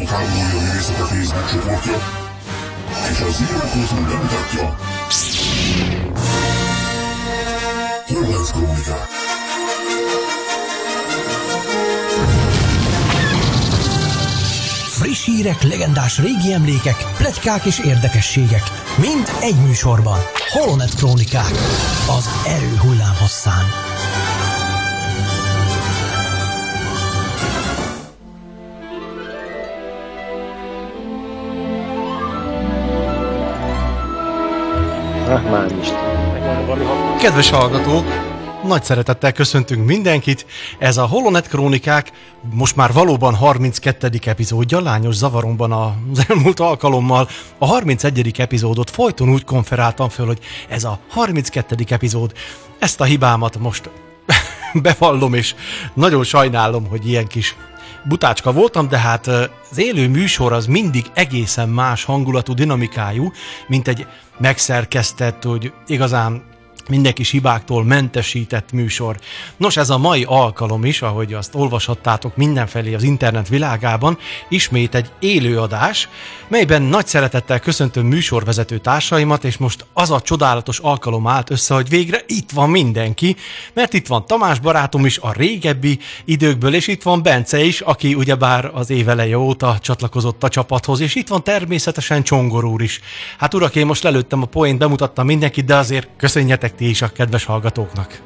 Csillagok háborúja művészete Facebook csoportja, és az íróközül bemutatja Horváth Krónikák. Friss hírek, legendás régi emlékek, pletykák és érdekességek. Mind egy műsorban. Holonet Krónikák. Az erő hullám hosszán. Ah. Kedves hallgatók, nagy szeretettel köszöntünk mindenkit. Ez a Holonet Krónikák most már valóban 32. epizódja, lányos zavaromban az elmúlt alkalommal. A 31. epizódot folyton úgy konferáltam föl, hogy ez a 32. epizód. Ezt a hibámat most bevallom, és nagyon sajnálom, hogy ilyen kis butácska voltam, de hát az élő műsor az mindig egészen más hangulatú, dinamikájú, mint egy megszerkesztett, hogy igazán minden kis hibáktól mentesített műsor. Nos, ez a mai alkalom is, ahogy azt olvashattátok mindenfelé az internet világában, ismét egy élőadás, melyben nagy szeretettel köszöntöm műsorvezető társaimat, és most az a csodálatos alkalom állt össze, hogy végre itt van mindenki, mert itt van Tamás barátom is a régebbi időkből, és itt van Bence is, aki ugyebár az éveleje óta csatlakozott a csapathoz, és itt van természetesen Csongor úr is. Hát urak, én most lelőttem a poént, bemutattam mindenkit, de azért köszönjetek ti is a kedves hallgatóknak.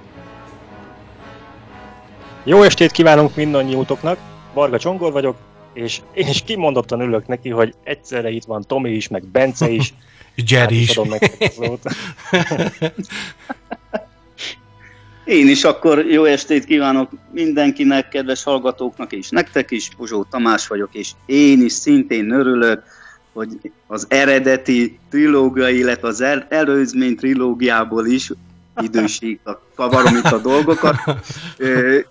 Jó estét kívánunk mindannyiótoknak, Varga Csongor vagyok, és én is kimondottan ülök neki, hogy egyszerre itt van Tomi is, meg Bence is. Jerry is. A szót. Én is akkor jó estét kívánok mindenkinek, kedves hallgatóknak, és nektek is. Buzsó Tamás vagyok, és én is szintén örülök, hogy az eredeti trilógia, illetve az el- előzmény trilógiából is időség, kavarom itt a dolgokat,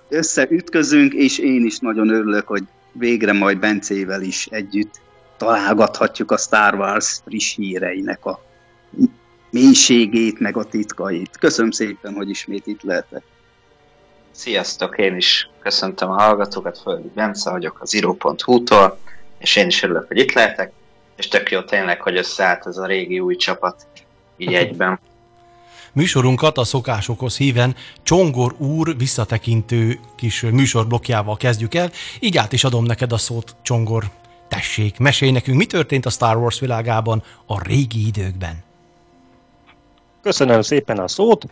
összeütközünk, és én is nagyon örülök, hogy végre majd Bencével is együtt találgathatjuk a Star Wars friss híreinek a mélységét, meg a titkait. Köszönöm szépen, hogy ismét itt lehetek. Sziasztok, én is köszöntöm a hallgatókat, Földi Bence vagyok az iro.hu-tól, és én is örülök, hogy itt lehetek, és tök jó tényleg, hogy összeállt ez a régi új csapat így egyben. Műsorunkat a szokásokhoz híven Csongor úr visszatekintő kis műsorblokkjával kezdjük el, így át is adom neked a szót, Csongor. Tessék, mesélj nekünk, mi történt a Star Wars világában a régi időkben. Köszönöm szépen a szót.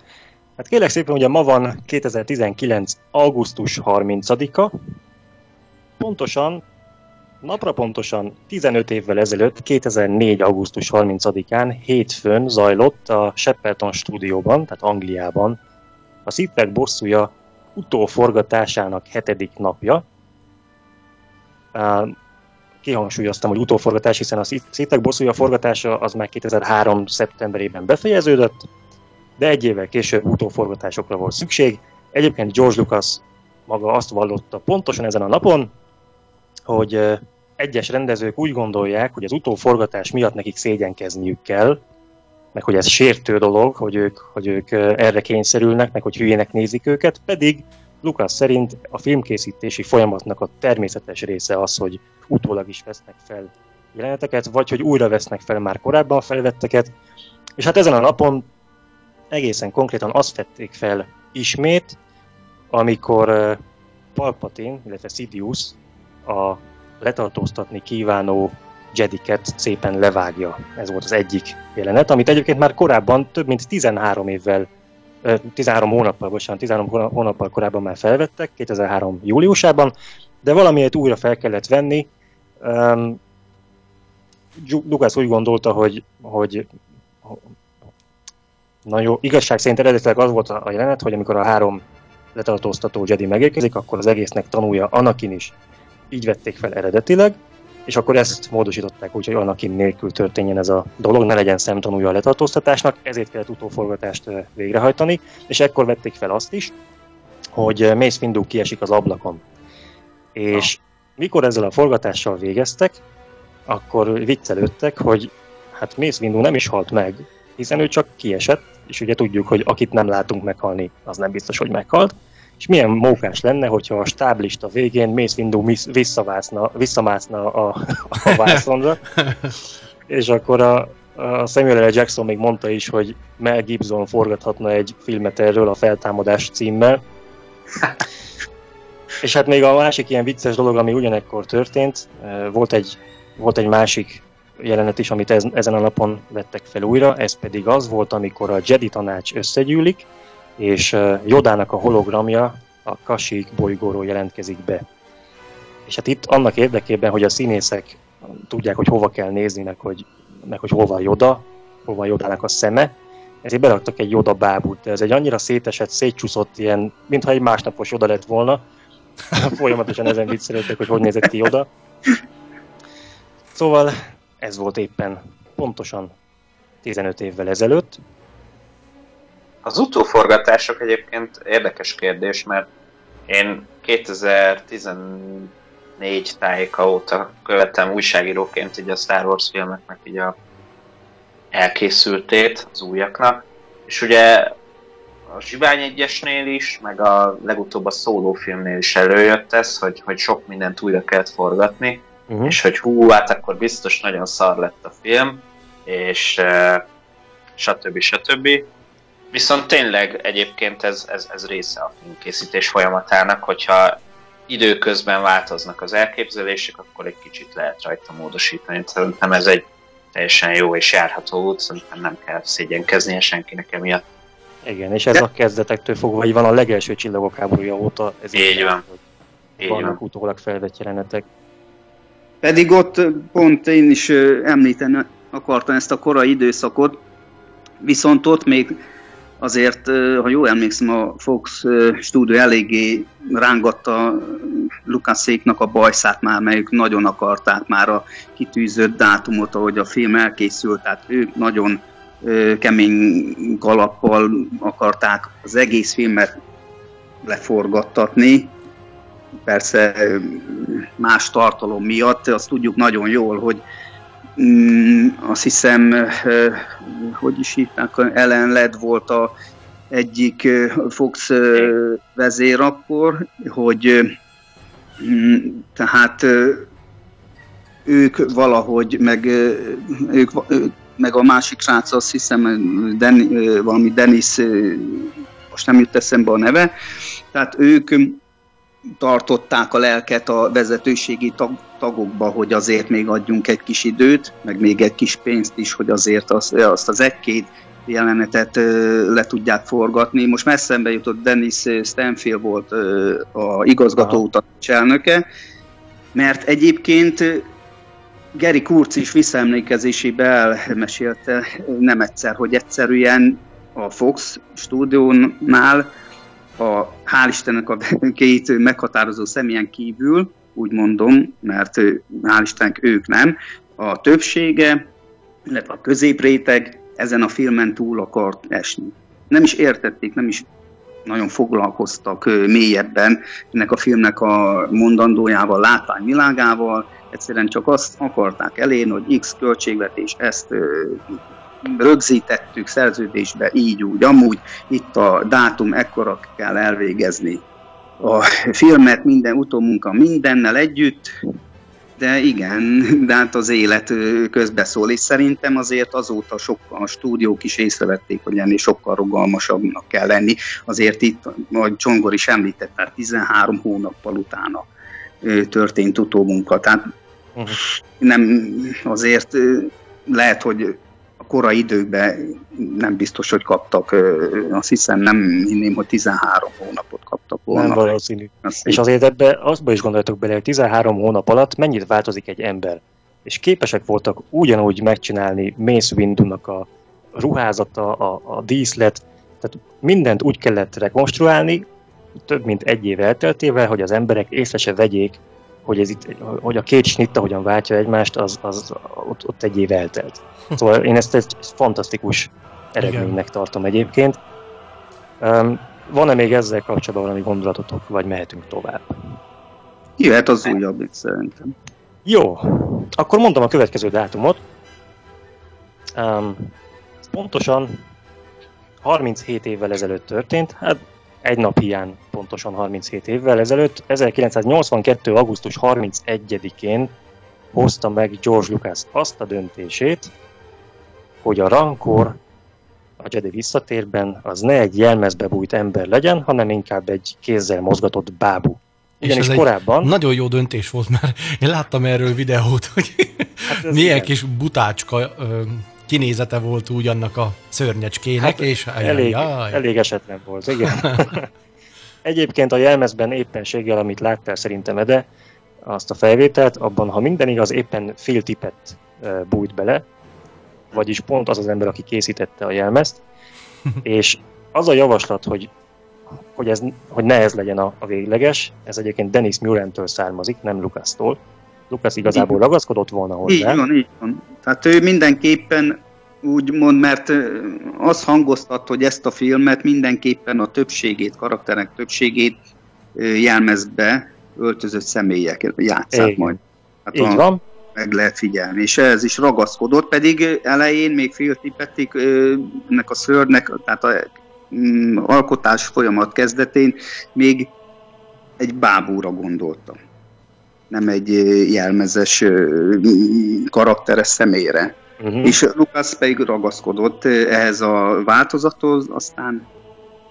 Hát kérlek szépen, ugye ma van 2019. augusztus 30-a. Pontosan, napra pontosan 15 évvel ezelőtt, 2004. augusztus 30-án hétfőn zajlott a Shepperton stúdióban, tehát Angliában, a Szippek bosszúja utóforgatásának hetedik napja. Kihangsúlyoztam, hogy utóforgatás, hiszen a Szippek bosszúja forgatása az már 2003. szeptemberében befejeződött, de egy évvel később utóforgatásokra volt szükség. Egyébként George Lucas maga azt vallotta pontosan ezen a napon, hogy egyes rendezők úgy gondolják, hogy az utóforgatás miatt nekik szégyenkezniük kell, meg hogy ez sértő dolog, hogy ők, hogy ők erre kényszerülnek, meg hogy hülyének nézik őket, pedig Lucas szerint a filmkészítési folyamatnak a természetes része az, hogy utólag is vesznek fel jeleneteket, vagy hogy újra vesznek fel már korábban felvetteket, és hát ezen a napon egészen konkrétan azt vették fel ismét, amikor Palpatine, illetve Sidious a letartóztatni kívánó Jediket szépen levágja. Ez volt az egyik jelenet, amit egyébként már korábban több mint 13 évvel, ö, 13 hónappal, bocsánat, 13 hóna- hónappal korábban már felvettek, 2003 júliusában, de valamiért újra fel kellett venni. Um, Lucas úgy gondolta, hogy, hogy Na jó, igazság szerint eredetileg az volt a jelenet, hogy amikor a három letartóztató Jedi megérkezik, akkor az egésznek tanulja Anakin is. Így vették fel eredetileg, és akkor ezt módosították úgy, hogy Anakin nélkül történjen ez a dolog, ne legyen szemtanúja a letartóztatásnak, ezért kellett utóforgatást végrehajtani, és ekkor vették fel azt is, hogy Mace Windu kiesik az ablakon. És mikor ezzel a forgatással végeztek, akkor viccelődtek, hogy hát Mace Windu nem is halt meg, hiszen ő csak kiesett, és ugye tudjuk, hogy akit nem látunk meghalni, az nem biztos, hogy meghalt. És milyen mókás lenne, hogyha a stáblista végén Mace Windu visszamászna, visszamászna a, a vászonra, és akkor a, a Samuel L. Jackson még mondta is, hogy Mel Gibson forgathatna egy filmet erről a feltámadás címmel. És hát még a másik ilyen vicces dolog, ami ugyanekkor történt, volt egy, volt egy másik jelenet is, amit ez, ezen a napon vettek fel újra, ez pedig az volt, amikor a Jedi tanács összegyűlik, és Jodának a hologramja a Kashyyyk bolygóról jelentkezik be. És hát itt annak érdekében, hogy a színészek tudják, hogy hova kell nézni, meg hogy, meg hogy hol Joda, hol van Jodának a szeme, ezért beraktak egy Joda bábút, de ez egy annyira szétesett, szétcsúszott ilyen, mintha egy másnapos Joda lett volna. Folyamatosan ezen viccelődtek, hogy hogy nézett ki Joda. Szóval ez volt éppen pontosan 15 évvel ezelőtt. Az utóforgatások egyébként érdekes kérdés, mert én 2014 tájéka óta követem újságíróként így a Star Wars filmeknek így a elkészültét, az újaknak, és ugye a Zsivány egyesnél is, meg a legutóbb a szólófilmnél is előjött ez, hogy, hogy sok mindent újra kellett forgatni, uh-huh. és hogy hú, hát akkor biztos nagyon szar lett a film, és uh, stb. stb. Viszont tényleg egyébként ez, ez, ez része a filmkészítés folyamatának, hogyha időközben változnak az elképzelések, akkor egy kicsit lehet rajta módosítani. Szerintem ez egy teljesen jó és járható út, szerintem nem kell szégyenkeznie senkinek emiatt. Igen, és ez De... a kezdetektől fogva, vagy van a legelső csillagok háborúja óta. Ez így van. Így vannak van. utólag felvett jelenetek. Pedig ott pont én is említeni akartam ezt a korai időszakot, viszont ott még azért, ha jól emlékszem, a Fox stúdió eléggé rángatta Lukasszéknak a bajszát már, melyük nagyon akarták már a kitűzött dátumot, ahogy a film elkészült, tehát ők nagyon kemény kalappal akarták az egész filmet leforgattatni, persze más tartalom miatt, azt tudjuk nagyon jól, hogy mm, azt hiszem, hogy is hívták, Ellen Led volt a egyik Fox vezér akkor, hogy mm, tehát ők valahogy, meg ők, meg a másik srác, azt hiszem, Den, valami Dennis, most nem jut eszembe a neve, tehát ők tartották a lelket a vezetőségi tag, tagokba, hogy azért még adjunk egy kis időt, meg még egy kis pénzt is, hogy azért az, azt az egy-két jelenetet le tudják forgatni. Most messzembe jutott Dennis Stanfield volt a igazgató elnöke, mert egyébként Geri Kurz is visszaemlékezésébe elmesélte nem egyszer, hogy egyszerűen a Fox stúdiónál a, hál' Istennek a két meghatározó személyen kívül, úgy mondom, mert hál' Istennek ők nem, a többsége, illetve a középréteg ezen a filmen túl akart esni. Nem is értették, nem is nagyon foglalkoztak mélyebben ennek a filmnek a mondandójával, látványvilágával, egyszerűen csak azt akarták elérni, hogy X költségvetés ezt rögzítettük szerződésbe így úgy, amúgy itt a dátum ekkora kell elvégezni a filmet, minden utómunka mindennel együtt, de igen, de hát az élet közbeszól, és szerintem azért azóta sokkal a stúdiók is észrevették, hogy ennél sokkal rugalmasabbnak kell lenni. Azért itt, ahogy Csongor is említette, 13 hónappal utána történt utómunka. Tehát uh-huh. nem azért lehet, hogy korai időkben nem biztos, hogy kaptak, azt hiszem nem hinném, hogy 13 hónapot kaptak volna. Nem valószínű. Azt és azért ebbe azba is gondoltok bele, hogy 13 hónap alatt mennyit változik egy ember. És képesek voltak ugyanúgy megcsinálni Mace Windu-nak a ruházata, a, a díszlet, tehát mindent úgy kellett rekonstruálni, több mint egy év elteltével, hogy az emberek észre se vegyék, hogy, ez itt, hogy a két snitt, ahogyan váltja egymást, az, az ott, ott egy év eltelt. Szóval én ezt egy fantasztikus eredménynek Igen. tartom egyébként. Um, van-e még ezzel kapcsolatban valami gondolatotok, vagy mehetünk tovább? Jöhet az újabb, szerintem. Jó, akkor mondom a következő dátumot. Um, pontosan 37 évvel ezelőtt történt, hát egy nap hiány pontosan 37 évvel ezelőtt, 1982. augusztus 31-én hozta meg George Lucas azt a döntését, hogy a Rancor a Jedi visszatérben az ne egy jelmezbe bújt ember legyen, hanem inkább egy kézzel mozgatott bábú. Ugyanis és korábban... Nagyon jó döntés volt, mert én láttam erről videót, hogy hát milyen igen. kis butácska kinézete volt úgy annak a szörnyecskének, Hát és elég, jaj, elég esetlen volt, igen. Egyébként a jelmezben éppenséggel, amit láttál szerintem, Ede, azt a felvételt, abban, ha minden igaz, éppen fél tipet ö, bújt bele, vagyis pont az az ember, aki készítette a jelmezt, és az a javaslat, hogy, hogy, ez, hogy ne ez legyen a, a végleges, ez egyébként Dennis Muren-től származik, nem Lucas-tól. Lucas igazából ragaszkodott volna Így hozzá. van, így van. Tehát ő mindenképpen úgy mond, mert az hangoztat, hogy ezt a filmet mindenképpen a többségét, karakterek többségét jelmezbe öltözött személyek játszák majd. Hát Így a- van. meg lehet figyelni, és ez is ragaszkodott, pedig elején még Phil Tippetik ö, ennek a szörnek, tehát a mm, alkotás folyamat kezdetén még egy bábúra gondolta. Nem egy jelmezes karakteres személyre. Uh-huh. És Lucas pedig ragaszkodott ehhez a változathoz, aztán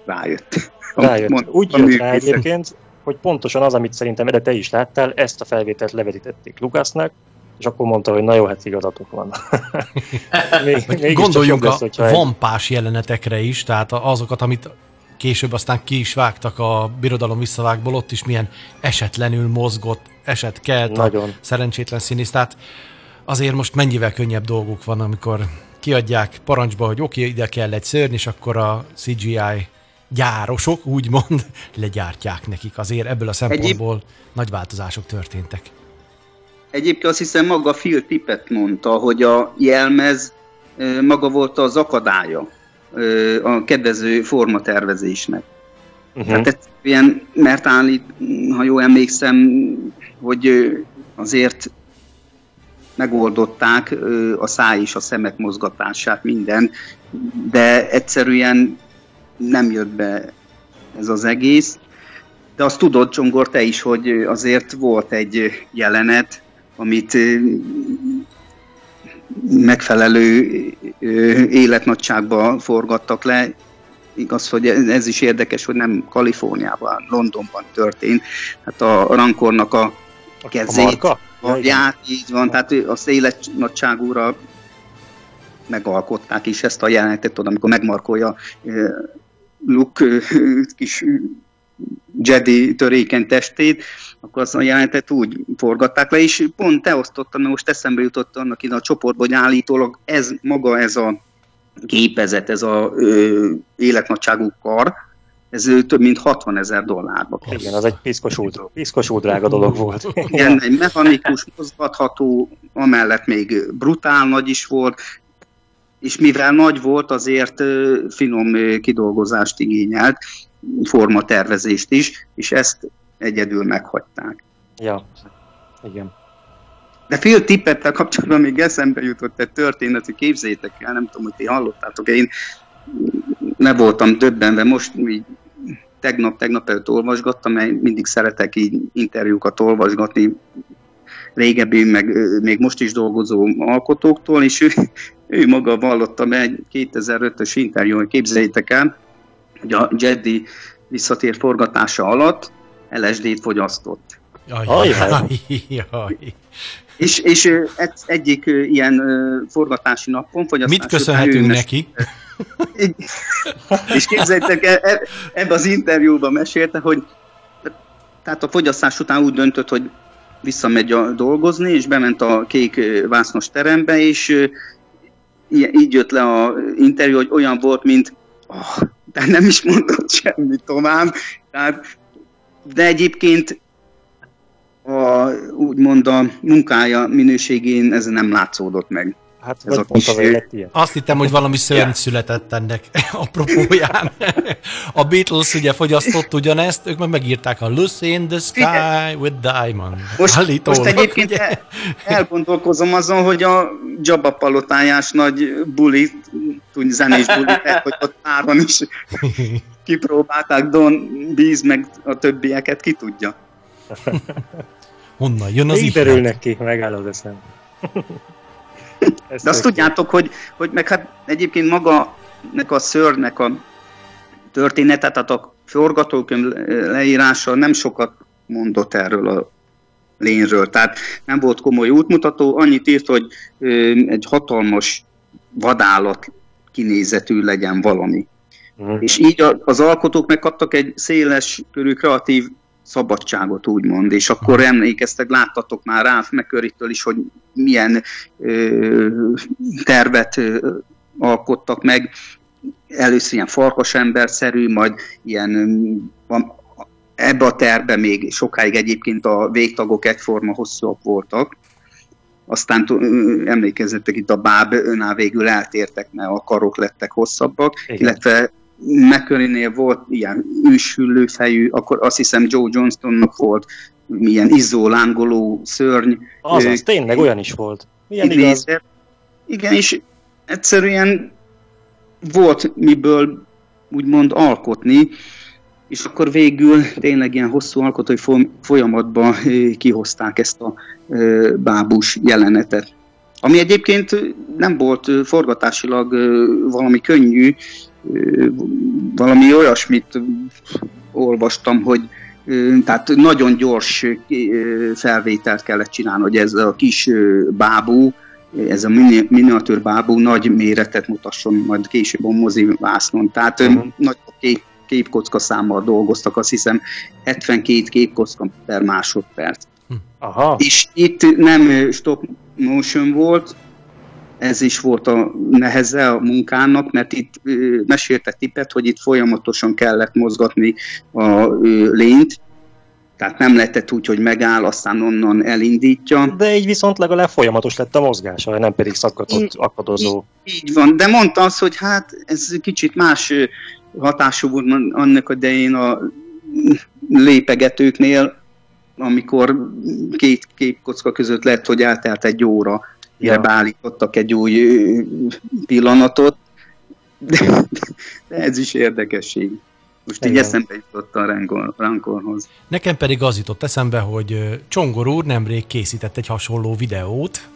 rájött. Rájött. Mond- Úgy jött rá egyébként, hogy pontosan az, amit szerintem Ede te is láttál, ezt a felvételt levetítették Lukasznak, és akkor mondta, hogy na jó, hát igazatok van. Még, Gondoljunk lesz, a egy- vampás jelenetekre is, tehát azokat, amit később aztán ki is vágtak a birodalom visszavágból, ott is milyen esetlenül mozgott, eset kelt a Nagyon. szerencsétlen színész. Tehát azért most mennyivel könnyebb dolguk van, amikor kiadják parancsba, hogy oké, okay, ide kell egy szörny, és akkor a CGI gyárosok, úgymond, legyártják nekik. Azért ebből a szempontból nagy változások történtek. Egyébként azt hiszem maga Phil Tippett mondta, hogy a jelmez maga volt az akadálya a kedvező formatervezésnek. Uh-huh. Tehát egyszerűen, mert állít, ha jól emlékszem, hogy azért megoldották a száj és a szemek mozgatását, minden, de egyszerűen nem jött be ez az egész. De azt tudod, Csongor, te is, hogy azért volt egy jelenet, amit megfelelő ö, életnagyságba forgattak le. Igaz, hogy ez is érdekes, hogy nem Kaliforniában, Londonban történt. Hát a Rankornak a a kezét, marka? a Ja, igen. ját, így van, tehát ő azt életnagyságúra megalkották is ezt a jelenetet, tudod, amikor megmarkolja Luke kis Jedi törékeny testét, akkor azt a jelenetet úgy forgatták le, és pont te osztottam, mert most eszembe jutott annak ide a csoportba, hogy állítólag ez maga ez a gépezet, ez a ö, életnagyságú kar, ez több mint 60 ezer dollárba kerül. Igen, az egy piszkosul, piszkosul drága dolog volt. Igen, egy mechanikus, mozgatható, amellett még brutál nagy is volt, és mivel nagy volt, azért finom kidolgozást igényelt, formatervezést is, és ezt egyedül meghagyták. ja, igen. De Phil Tippettel kapcsolatban még eszembe jutott egy történet, hogy képzétek el, nem tudom, hogy ti hallottátok, én le voltam döbbenve, most így tegnap-tegnap előtt olvasgattam, mert mindig szeretek így interjúkat olvasgatni régebbi, meg még most is dolgozó alkotóktól, és ő, ő maga vallotta be egy 2005-ös interjú, hogy képzeljétek el, hogy a Jedi visszatér forgatása alatt LSD-t fogyasztott. Jaj, jaj, jaj. És, és egy, egyik ilyen forgatási napon fogyasztás Mit köszönhetünk neki? És képzeljétek, el, ebbe az interjúban mesélte, hogy tehát a fogyasztás után úgy döntött, hogy visszamegy a dolgozni, és bement a kék vásznos terembe, és így jött le a interjú, hogy olyan volt, mint oh, de nem is mondott semmit tovább. Tehát, de egyébként a, úgymond a munkája minőségén ez nem látszódott meg. Hát Ez vagy a pont kis-. Azt hittem, hogy valami szörny született ennek apropóján. A Beatles ugye fogyasztott ugyanezt, ők meg megírták a Lucy in the sky with diamond. Most, Állítólag, most egyébként ugye? el, elgondolkozom azon, hogy a Jabba palotájás nagy bulit úgy zenés bulit, hogy ott páron is kipróbálták Don Bees meg a többieket, ki tudja. Honnan jön az Így ki, megáll az eszem. De azt tudjátok, hogy, hogy meg hát egyébként maga nek a szörnek a története, tehát a forgatókönyv leírása nem sokat mondott erről a lényről. Tehát nem volt komoly útmutató, annyit írt, hogy egy hatalmas vadállat kinézetű legyen valami. Mm. És így az alkotók megkaptak egy széles körű kreatív szabadságot, úgymond, és akkor emlékeztek, láttatok már Ralph McCurry-től is, hogy milyen ö, tervet ö, alkottak meg, először ilyen farkasemberszerű, majd ilyen ebbe a terbe még sokáig egyébként a végtagok egyforma hosszúak voltak, aztán emlékezzetek itt a báb önál végül eltértek, mert a karok lettek hosszabbak, Igen. illetve McCurry-nél volt ilyen őshüllő fejű, akkor azt hiszem Joe Johnstonnak volt milyen izzó, lángoló szörny. Azaz, tényleg olyan is volt. Milyen igaz? Igen, és egyszerűen volt miből úgymond alkotni, és akkor végül tényleg ilyen hosszú alkotói folyamatban kihozták ezt a bábus jelenetet. Ami egyébként nem volt forgatásilag valami könnyű, valami olyasmit olvastam, hogy tehát nagyon gyors felvételt kellett csinálni, hogy ez a kis bábú, ez a miniatűr bábú nagy méretet mutasson majd később a mozi vásznon. Tehát uh-huh. nagy kép, képkocka számmal dolgoztak, azt hiszem 72 képkocka per másodperc. Aha. És itt nem stop motion volt, ez is volt a neheze a munkának, mert itt mesélte Tipet, hogy itt folyamatosan kellett mozgatni a lényt, tehát nem lehetett úgy, hogy megáll, aztán onnan elindítja. De így viszont legalább folyamatos lett a mozgása, nem pedig szakadott, így, akadozó. Így, így van, de mondta azt, hogy hát ez kicsit más hatású volt annak idején a lépegetőknél, amikor két képkocka között lett, hogy eltelt egy óra, ja. beállítottak egy új pillanatot, de, de ez is érdekesség. Most így eszembe jutott a rankor, rankorhoz. Nekem pedig az jutott eszembe, hogy Csongor úr nemrég készített egy hasonló videót,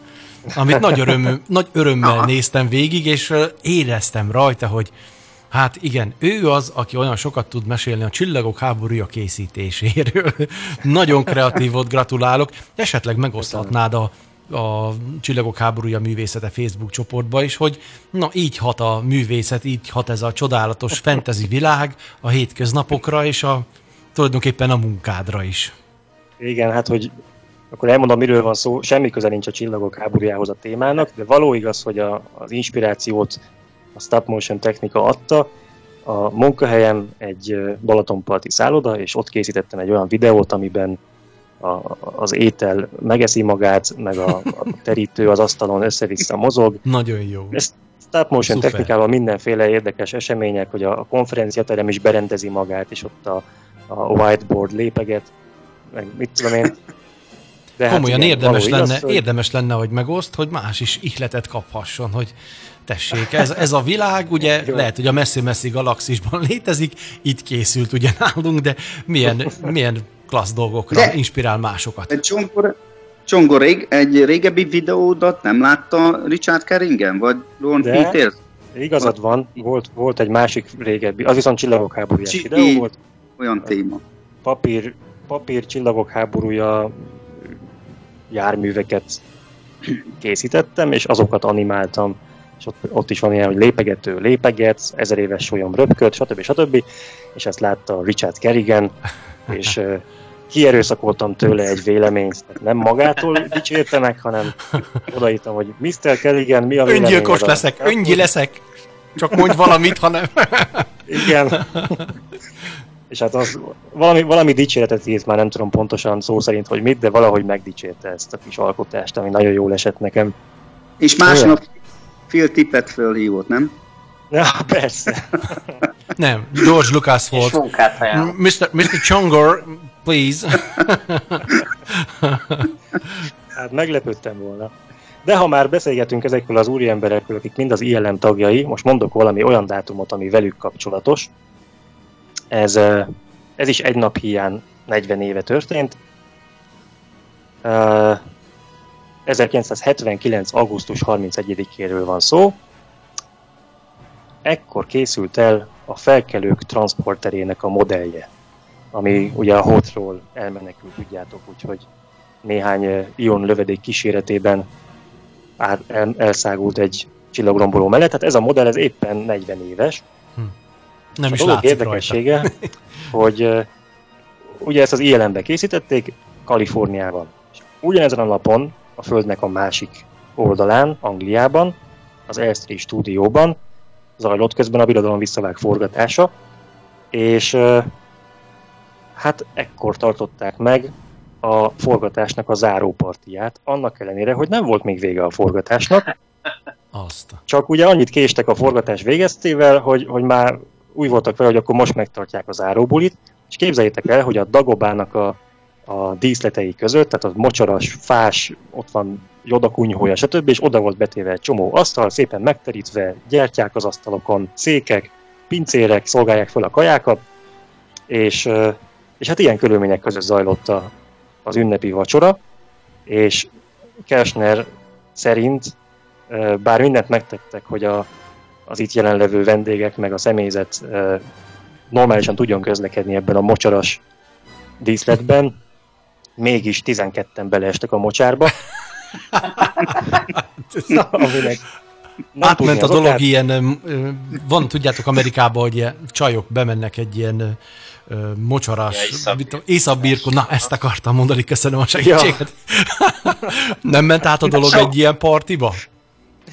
amit nagy, öröm, nagy örömmel néztem végig, és éreztem rajta, hogy Hát igen, ő az, aki olyan sokat tud mesélni a csillagok háborúja készítéséről. Nagyon kreatív volt, gratulálok. Esetleg megoszthatnád a, a Csillagok háborúja művészete Facebook csoportba is, hogy na így hat a művészet, így hat ez a csodálatos fantasy világ a hétköznapokra és a tulajdonképpen a munkádra is. Igen, hát hogy akkor elmondom, miről van szó, semmi köze nincs a csillagok háborújához a témának, de való igaz, hogy a, az inspirációt a stop motion technika adta. A munkahelyem egy Balatonparti szálloda, és ott készítettem egy olyan videót, amiben a, az étel megeszi magát, meg a, a terítő az asztalon össze-vissza mozog. Nagyon jó. Ezt stop motion Szuper. technikával mindenféle érdekes események, hogy a, a konferenciaterem is berendezi magát, és ott a, a whiteboard lépeget, meg mit tudom én. De hát Komolyan hát igen, érdemes, lenne, igaz, hogy... érdemes lenne, hogy megoszt, hogy más is ihletet kaphasson, hogy tessék, ez, ez a világ, ugye lehet, hogy a messzi-messzi galaxisban létezik, itt készült ugye nálunk, de milyen, milyen klassz dolgokra de, inspirál másokat. Egy csongor, csongor rég, egy régebbi videódat nem látta Richard Kerringen, vagy Ron Peters? Igazad van, volt, volt egy másik régebbi, az viszont csillagok háborúja Csi- videó volt. Olyan téma. Papír, papír csillagok háborúja járműveket készítettem, és azokat animáltam és ott, ott is van ilyen, hogy lépegető lépegetsz, ezer éves solyom röpköd, stb. stb. És ezt látta Richard Kerrigan, és kierőszakoltam tőle egy véleményt, nem magától dicsérte meg, hanem odaírtam, hogy Mr. Kerrigan, mi a vélemény? Öngyilkos leszek, öngyi leszek, csak mondj valamit, hanem... Igen. És hát az valami, valami dicséretet írt, már nem tudom pontosan szó szerint, hogy mit, de valahogy megdicsérte ezt a kis alkotást, ami nagyon jól esett nekem. És másnap Phil Tippett fölhívott, nem? Ja, persze. nem, George Lucas volt. Mr. Mr. Chongor, please. hát meglepődtem volna. De ha már beszélgetünk ezekről az úriemberekről, akik mind az ILM tagjai, most mondok valami olyan dátumot, ami velük kapcsolatos. Ez, ez is egy nap hiány 40 éve történt. 1979. augusztus 31-éről van szó. Ekkor készült el a felkelők transporterének a modellje, ami ugye a hotról elmenekült, tudjátok, úgyhogy néhány ion lövedék kíséretében át, el, elszágult egy csillagromboló mellett. Tehát ez a modell ez éppen 40 éves. Hm. Nem is a dolog érdekessége, rajta. hogy uh, ugye ezt az ILM-be készítették Kaliforniában. És ugyanezen a napon a Földnek a másik oldalán, Angliában, az Elstree stúdióban zajlott közben a birodalom visszavág forgatása, és hát ekkor tartották meg a forgatásnak a zárópartiát, annak ellenére, hogy nem volt még vége a forgatásnak. Azt. Csak ugye annyit késtek a forgatás végeztével, hogy, hogy már úgy voltak vele, hogy akkor most megtartják a záróbulit, és képzeljétek el, hogy a Dagobának a, a díszletei között, tehát a mocsaras, fás, ott van jodakunyhója, stb. és oda volt betéve egy csomó asztal, szépen megterítve, gyertyák az asztalokon, székek, pincérek szolgálják fel a kajákat, és, és hát ilyen körülmények között zajlott a, az ünnepi vacsora, és Kersner szerint bár mindent megtettek, hogy a, az itt jelenlevő vendégek meg a személyzet normálisan tudjon közlekedni ebben a mocsaras díszletben, mégis 12-en beleestek a mocsárba. Aminek Átment a dolog ilyen, van tudjátok Amerikában, hogy ilyen csajok bemennek egy ilyen mocsaras, ja, észabbirkó, na ezt akartam mondani, köszönöm a segítséget. Ja. Nem ment át a dolog Sok. egy ilyen partiba?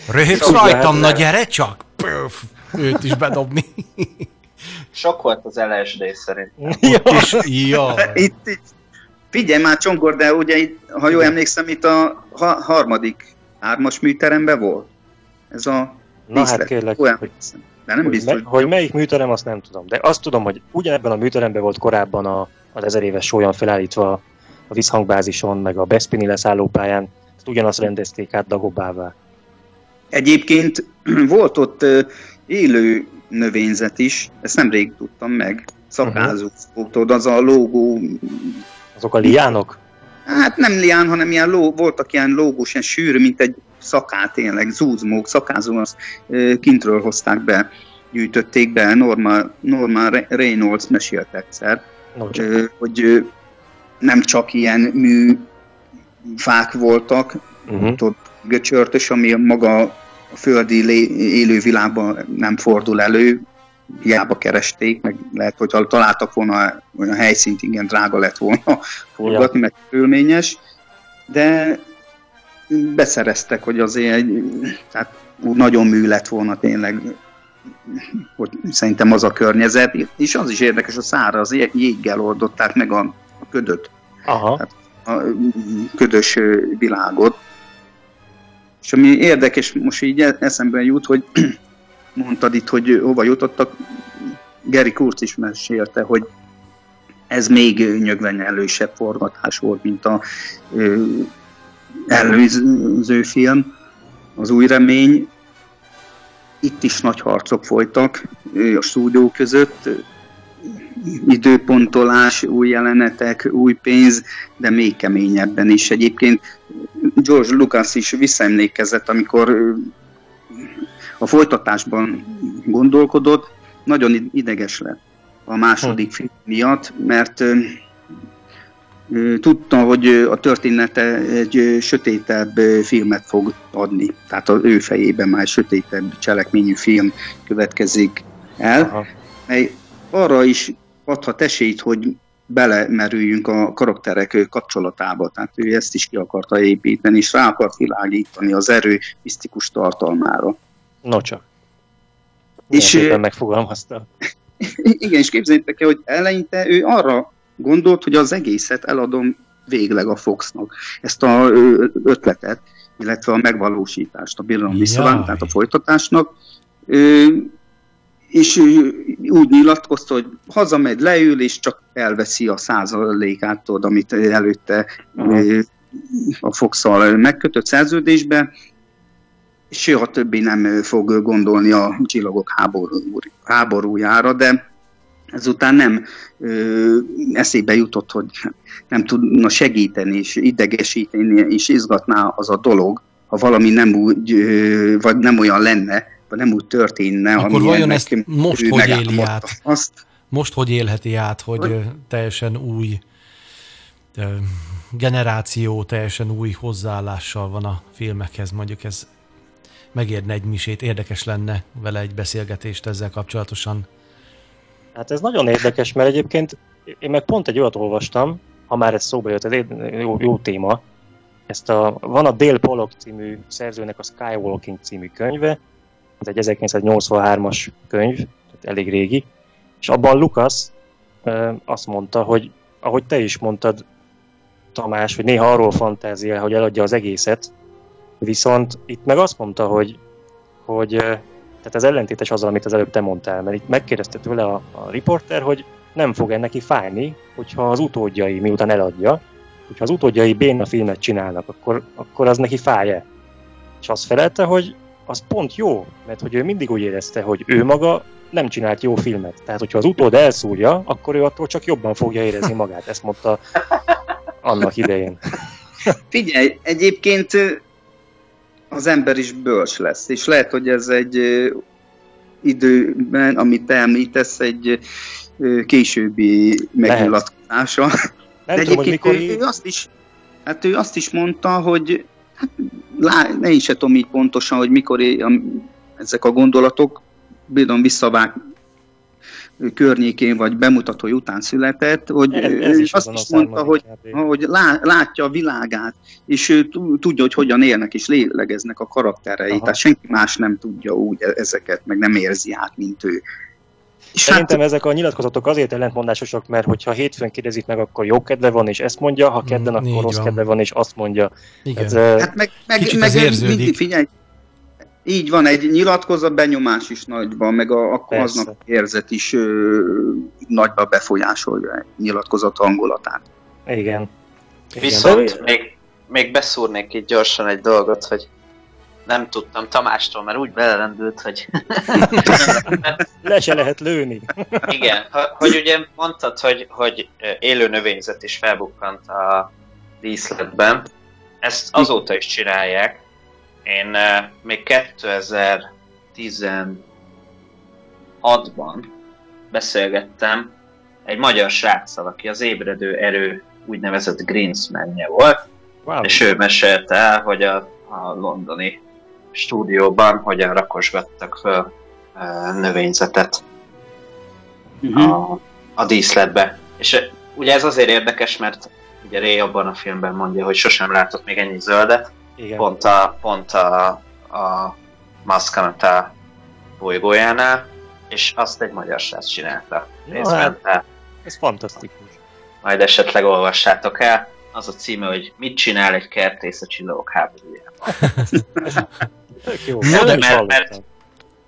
Röhögsz rajtam, na gyere csak! Pöf, őt is bedobni. Sok volt az LSD szerintem. Ja. Is, ja. Itt, itt. Figyelj már Csongor, de ugye itt, ha jól emlékszem, itt a ha- harmadik hármas műteremben volt. Ez a Na hát kérlek, hogy, de nem hogy, biztos, me, hogy melyik műterem, azt nem tudom. De azt tudom, hogy ugyanebben a műteremben volt korábban a, az ezer éves sólyam felállítva a visszhangbázison, meg a Bespini leszállópályán. Ezt ugyanazt rendezték át Dagobává. Egyébként volt ott élő növényzet is, ezt nemrég tudtam meg. Szakázó, uh-huh. az a lógó... Azok a liánok? Hát nem lián, hanem ilyen ló, voltak ilyen lógós, ilyen sűrű, mint egy szakát tényleg, zúzmók, szakázó, azt kintről hozták be, gyűjtötték be, Norma, Norma Reynolds mesélt egyszer, no, hogy nem csak ilyen mű fák voltak, uh-huh. tudod, göcsörtös, ami maga a földi élővilágban nem fordul elő, hiába keresték, meg lehet, hogy találtak volna olyan helyszínt, igen, drága lett volna forgatni, ja. meg körülményes, de beszereztek, hogy azért egy, tehát nagyon mű lett volna tényleg, hogy szerintem az a környezet, és az is érdekes, a szára az jéggel oldották meg a, a ködöt, Aha. Tehát a ködös világot. És ami érdekes, most így eszembe jut, hogy mondtad itt, hogy hova jutottak, Gary Kurz is mesélte, hogy ez még nyögvenyelősebb forgatás volt, mint a előző film, az új remény. Itt is nagy harcok folytak a stúdió között, időpontolás, új jelenetek, új pénz, de még keményebben is. Egyébként George Lucas is visszaemlékezett, amikor a folytatásban gondolkodott, nagyon ideges lett a második hm. film miatt, mert tudta, hogy a története egy sötétebb filmet fog adni. Tehát az ő fejében már sötétebb cselekményű film következik el. Aha. Arra is adhat esélyt, hogy belemerüljünk a karakterek kapcsolatába. Tehát ő ezt is ki akarta építeni, és rá akart világítani az erő misztikus tartalmára. No csak. És megfogalmazta. Igen, és képzeljétek el, hogy eleinte ő arra gondolt, hogy az egészet eladom végleg a Foxnak. Ezt a ötletet, illetve a megvalósítást, a Birodalom visszavág, tehát a folytatásnak. És úgy nyilatkozta, hogy hazamegy, leül, és csak elveszi a százalékát, amit előtte uh-huh. a fox megkötött szerződésbe, és a többi nem fog gondolni a csillagok háború, háborújára, de ezután nem ö, eszébe jutott, hogy nem tudna segíteni és idegesíteni és izgatná az a dolog, ha valami nem úgy, ö, vagy nem olyan lenne, vagy nem úgy történne. Akkor vajon ezt most hogy éli át? Azt, most hogy élheti át, hogy, hogy teljesen új generáció, teljesen új hozzáállással van a filmekhez, mondjuk ez megérne egy misét, érdekes lenne vele egy beszélgetést ezzel kapcsolatosan. Hát ez nagyon érdekes, mert egyébként én meg pont egy olyat olvastam, ha már ez szóba jött, ez jó, jó téma. Ezt a, van a Dale Pollock című szerzőnek a Skywalking című könyve, ez egy 1983-as könyv, tehát elég régi, és abban Lucas azt mondta, hogy ahogy te is mondtad, Tamás, hogy néha arról fantáziál, hogy eladja az egészet, viszont itt meg azt mondta, hogy, hogy tehát ez ellentétes az, amit az előbb te mondtál, mert itt megkérdezte tőle a, a riporter, hogy nem fog neki fájni, hogyha az utódjai miután eladja, hogyha az utódjai béna filmet csinálnak, akkor, akkor az neki fáj-e? És azt felelte, hogy az pont jó, mert hogy ő mindig úgy érezte, hogy ő maga nem csinált jó filmet. Tehát, hogyha az utód elszúrja, akkor ő attól csak jobban fogja érezni magát. Ezt mondta annak idején. Figyelj, egyébként az ember is bölcs lesz, és lehet, hogy ez egy időben, amit te említesz, egy későbbi megnyilatkozása. De egyébként mikor... ő, ő, azt is, hát ő azt is mondta, hogy hát, lá, ne is se tudom így pontosan, hogy mikor ezek a gondolatok, bírom visszavág környékén vagy bemutatói után született, hogy ez, ez is azt is mondta, hogy, hogy látja a világát, és ő tudja, hogy hogyan élnek és lélegeznek a karakterei, Aha. tehát senki más nem tudja úgy e- ezeket, meg nem érzi át, mint ő. És Szerintem hát, ezek a nyilatkozatok azért ellentmondásosak, mert hogyha hétfőn kérdezik meg, akkor jó kedve van, és ezt mondja, ha kedden, mm, akkor rossz van. kedve van, és azt mondja. Igen. Ez, hát meg, meg, meg mindig, figyelj, így van, egy nyilatkozat benyomás is nagyban, meg a, akkor aznap érzet is ö, nagyban befolyásolja egy nyilatkozat hangulatát. Igen. Viszont Igen. még, még beszúrnék itt gyorsan egy dolgot, hogy nem tudtam Tamástól, mert úgy belelendült, hogy... Le se lehet lőni. Igen, hogy ugye mondtad, hogy, hogy élő növényzet is felbukkant a díszletben. Ezt azóta is csinálják, én uh, még 2016-ban beszélgettem egy magyar sráccal, aki az ébredő erő úgynevezett Greensmanje volt, wow. és ő mesélte el, hogy a, a londoni stúdióban hogyan rakosgattak föl uh, növényzetet uh-huh. a, a díszletbe. És uh, ugye ez azért érdekes, mert ugye Ray abban a filmben mondja, hogy sosem látott még ennyi zöldet, igen. Pont a, pont a, a Maskanata bolygójánál, és azt egy magyar srác csinálta. Ja, hát, ez fantasztikus. Majd esetleg olvassátok el. Az a címe, hogy mit csinál egy kertész a csillagok háborújában. jó. No, de mert, mert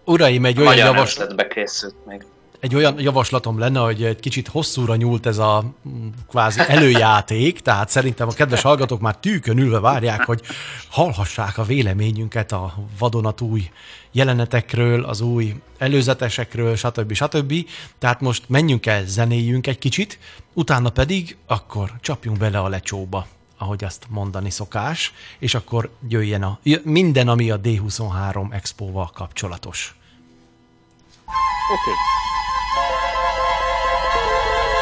Uraim, egy olyan javaslat... készült még egy olyan javaslatom lenne, hogy egy kicsit hosszúra nyúlt ez a mm, kvázi előjáték, tehát szerintem a kedves hallgatók már tűkön ülve várják, hogy hallhassák a véleményünket a vadonatúj jelenetekről, az új előzetesekről, stb. stb. Tehát most menjünk el, zenéljünk egy kicsit, utána pedig akkor csapjunk bele a lecsóba ahogy azt mondani szokás, és akkor jöjjen a, minden, ami a D23 Expo-val kapcsolatos. Oké. Okay.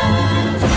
Oh,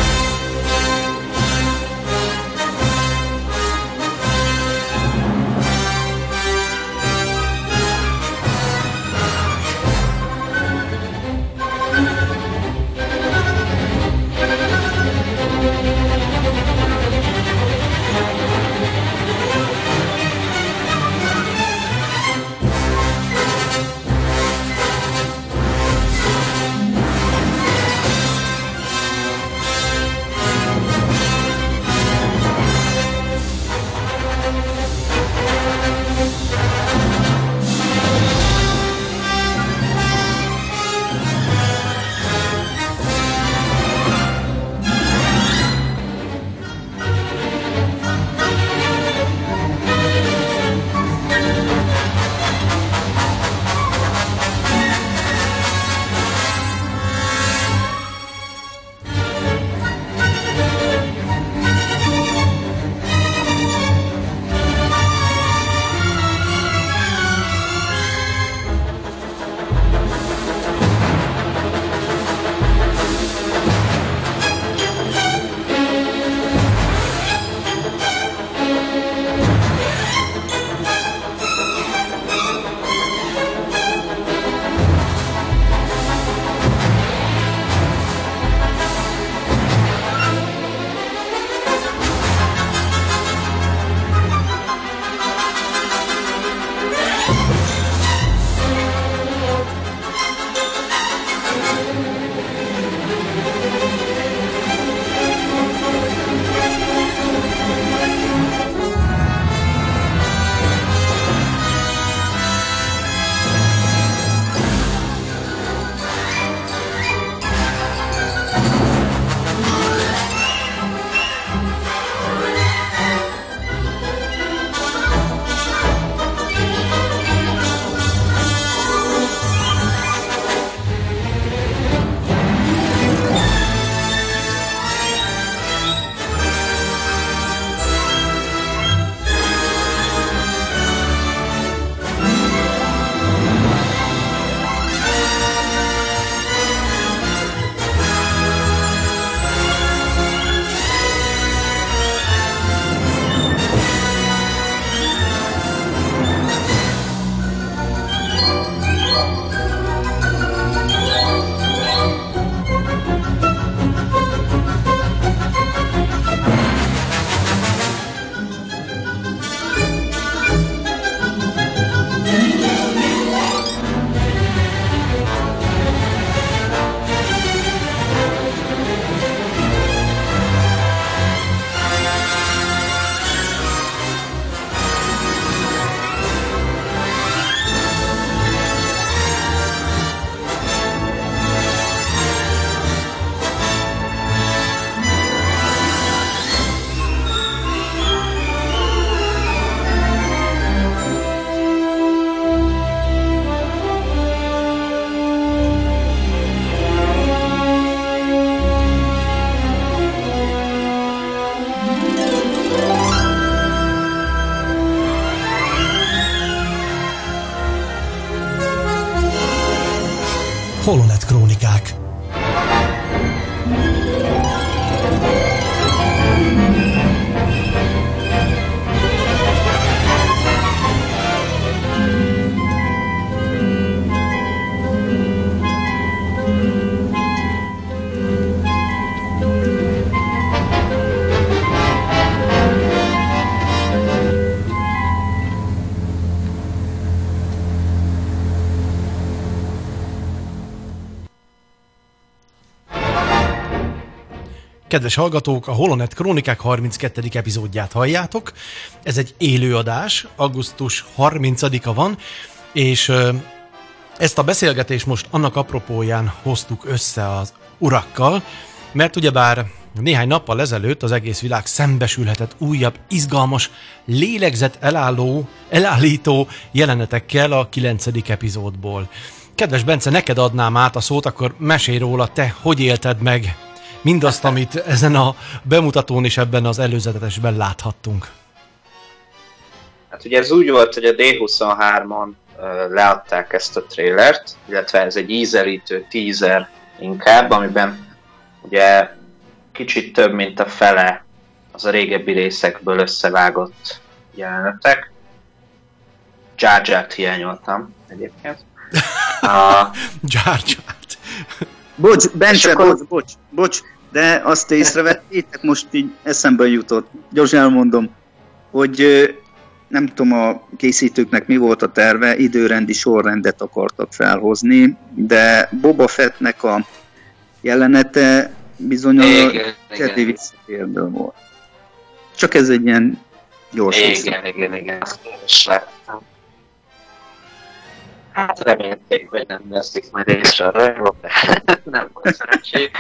Kedves hallgatók, a Holonet Krónikák 32. epizódját halljátok. Ez egy élőadás, augusztus 30-a van, és ezt a beszélgetést most annak apropóján hoztuk össze az urakkal, mert ugyebár néhány nappal ezelőtt az egész világ szembesülhetett újabb, izgalmas, lélegzet elálló, elállító jelenetekkel a 9. epizódból. Kedves Bence, neked adnám át a szót, akkor mesélj róla, te hogy élted meg mindazt, amit ezen a bemutatón és ebben az előzetesben láthattunk. Hát ugye ez úgy volt, hogy a D23-on leadták ezt a trailert, illetve ez egy ízelítő teaser inkább, amiben ugye kicsit több, mint a fele az a régebbi részekből összevágott jelenetek. Jar jar hiányoltam egyébként. A... Jar jar Bocs, Bence, akkor... bocs, bocs, bocs, de azt észrevettétek, most így eszembe jutott, gyorsan elmondom, hogy nem tudom a készítőknek mi volt a terve, időrendi sorrendet akartak felhozni, de Boba Fettnek a jelenete bizony a Jedi visszatérből volt. Csak ez egy ilyen gyors Igen, igen, igen, igen, azt is láttam. Hát remélték, hogy nem veszik majd észre a rajról, de nem volt szerencség.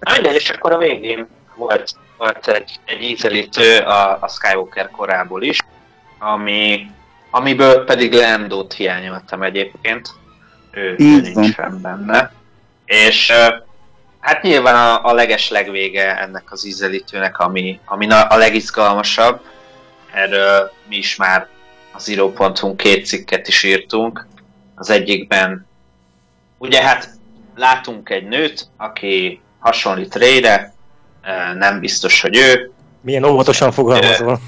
Mindegy, és akkor a végén volt, volt egy, egy ízelítő a, a Skywalker korából is, ami, amiből pedig Landót hiányoltam egyébként. Ő, ő nincs fenn benne. És hát nyilván a, a leges legvége ennek az ízelítőnek, ami, ami a legizgalmasabb. Erről mi is már az Zero.hu két cikket is írtunk. Az egyikben ugye hát látunk egy nőt, aki hasonlít Rayre, nem biztos, hogy ő. Milyen óvatosan fogalmazol.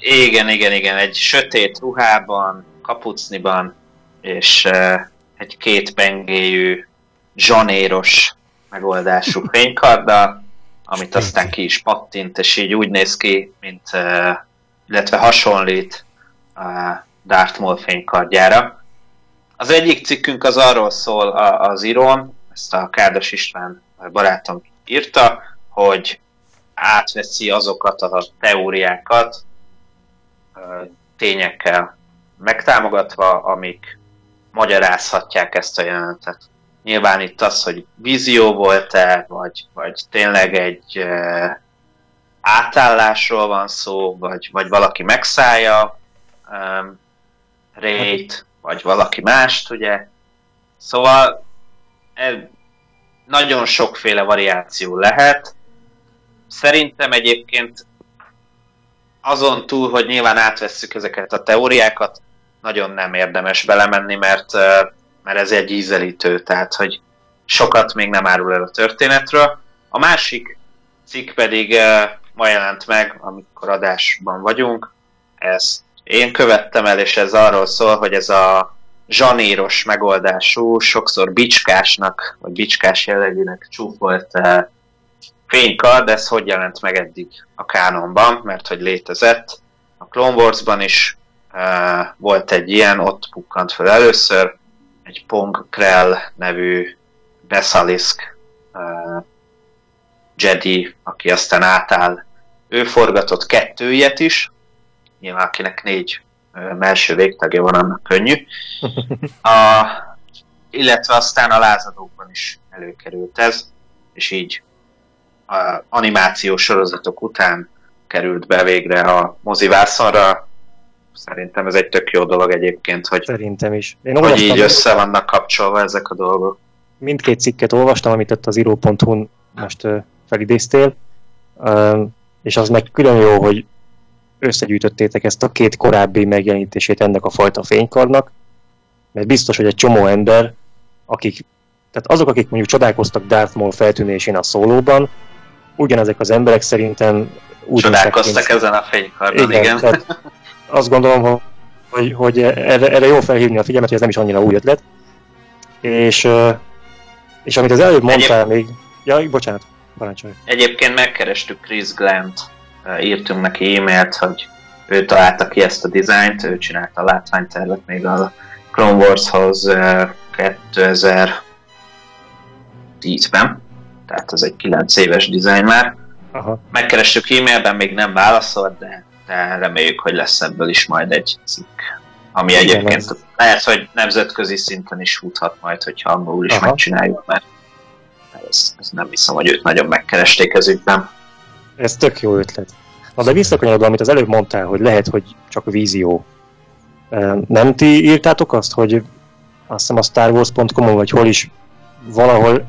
igen, igen, igen, egy sötét ruhában, kapucniban, és egy két pengéjű, zsanéros megoldású fénykarddal, amit aztán ki is pattint, és így úgy néz ki, mint, illetve hasonlít a Darth Maul fénykardjára. Az egyik cikkünk az arról szól az Iron, ezt a Kádas István barátom írta, hogy átveszi azokat a teóriákat tényekkel megtámogatva, amik magyarázhatják ezt a jelenetet. Nyilván itt az, hogy vízió volt-e, vagy, vagy tényleg egy átállásról van szó, vagy, vagy valaki megszállja e, Rét, vagy valaki mást, ugye. Szóval nagyon sokféle variáció lehet. Szerintem egyébként azon túl, hogy nyilván átvesszük ezeket a teóriákat, nagyon nem érdemes belemenni, mert, mert ez egy ízelítő, tehát hogy sokat még nem árul el a történetről. A másik cikk pedig ma jelent meg, amikor adásban vagyunk, ezt én követtem el, és ez arról szól, hogy ez a zsaníros megoldású, sokszor bicskásnak, vagy bicskás jellegűnek csúfolt uh, fénykard, ez hogy jelent meg eddig a kánonban, mert hogy létezett. A Clone Wars-ban is uh, volt egy ilyen, ott pukkant fel először, egy Pong Krell nevű Besalisk uh, Jedi, aki aztán átáll. Ő forgatott kettő ilyet is, nyilván akinek négy melső végtagja van, annak könnyű. A, illetve aztán a lázadókban is előkerült ez, és így a animációs sorozatok után került be végre a mozivászonra. Szerintem ez egy tök jó dolog egyébként, hogy, Szerintem is. Én hogy így össze vannak kapcsolva ezek a dolgok. Mindkét cikket olvastam, amit ott az iro.hu most felidéztél, és az meg külön jó, hogy összegyűjtöttétek ezt a két korábbi megjelenítését ennek a fajta fénykarnak, mert biztos, hogy egy csomó ember, akik Tehát azok, akik mondjuk csodálkoztak Darth Maul feltűnésén a szólóban, ugyanezek az emberek szerintem úgy Csodálkoztak néztek, ezen a fénykardon, igen. igen. Tehát azt gondolom, hogy, hogy, erre, erre jó felhívni a figyelmet, hogy ez nem is annyira új ötlet. És, és amit az előbb mondtál még... Ja, bocsánat, parancsolj. Egyébként megkerestük Chris Glant, írtunk neki e-mailt, hogy ő találta ki ezt a dizájnt, ő csinálta a látványtervet még a Clone Wars-hoz eh, 2010-ben, tehát ez egy 9 éves dizájn már. Aha. Megkerestük e-mailben, még nem válaszolt, de, de reméljük, hogy lesz ebből is majd egy cikk. Ami Igen, egyébként ez- lehet, hogy nemzetközi szinten is futhat majd, hogyha angolul is Aha. megcsináljuk, mert ez, ez nem hiszem, hogy őt nagyon megkeresték ez ügyben. Ez tök jó ötlet. Na de visszakanyarodva, amit az előbb mondtál, hogy lehet, hogy csak vízió. Nem ti írtátok azt, hogy azt hiszem a Star Wars.com-on, vagy hol is valahol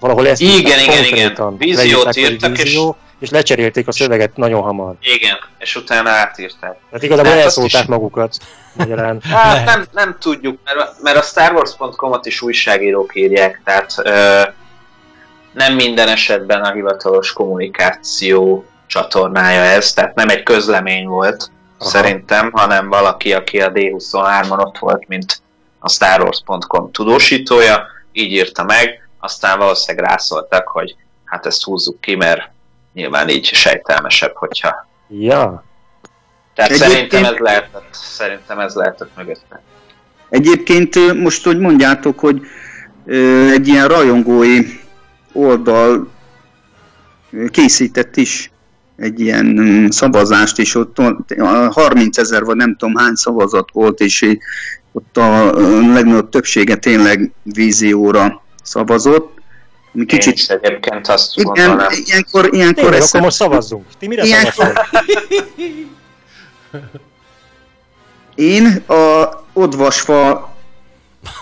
valahol ezt Igen, igen, igen. Víziót írtak, és- vízió, és lecserélték a szöveget nagyon hamar. Igen, és utána átírták. Tehát igazából Hát elszólták is- magukat magyarán. Hát nem, nem tudjuk, mert, mert a Star Wars.com-ot is újságírók írják, tehát ö, nem minden esetben a hivatalos kommunikáció csatornája ez, tehát nem egy közlemény volt Aha. Szerintem, hanem valaki, aki a D23-on ott volt, mint a Star Wars.com tudósítója, így írta meg, aztán valószínűleg rászóltak, hogy hát ezt húzzuk ki, mert nyilván így sejtelmesebb, hogyha... Ja, Tehát Egyébként- szerintem ez lehetett, szerintem ez lehetett mögötte. Egyébként most, hogy mondjátok, hogy egy ilyen rajongói oldal készített is egy ilyen mm, szavazást, és ott ott a 30 ezer vagy nem tudom hány szavazat volt, és ott a legnagyobb többsége tényleg vízióra szavazott. Ami Kicsit Én is egyébként azt igen, gondolom. ilyenkor, ilyenkor tényleg, ezt akkor most szavazzunk. Ti mire Ilyen- szavaztok? Én a odvasfa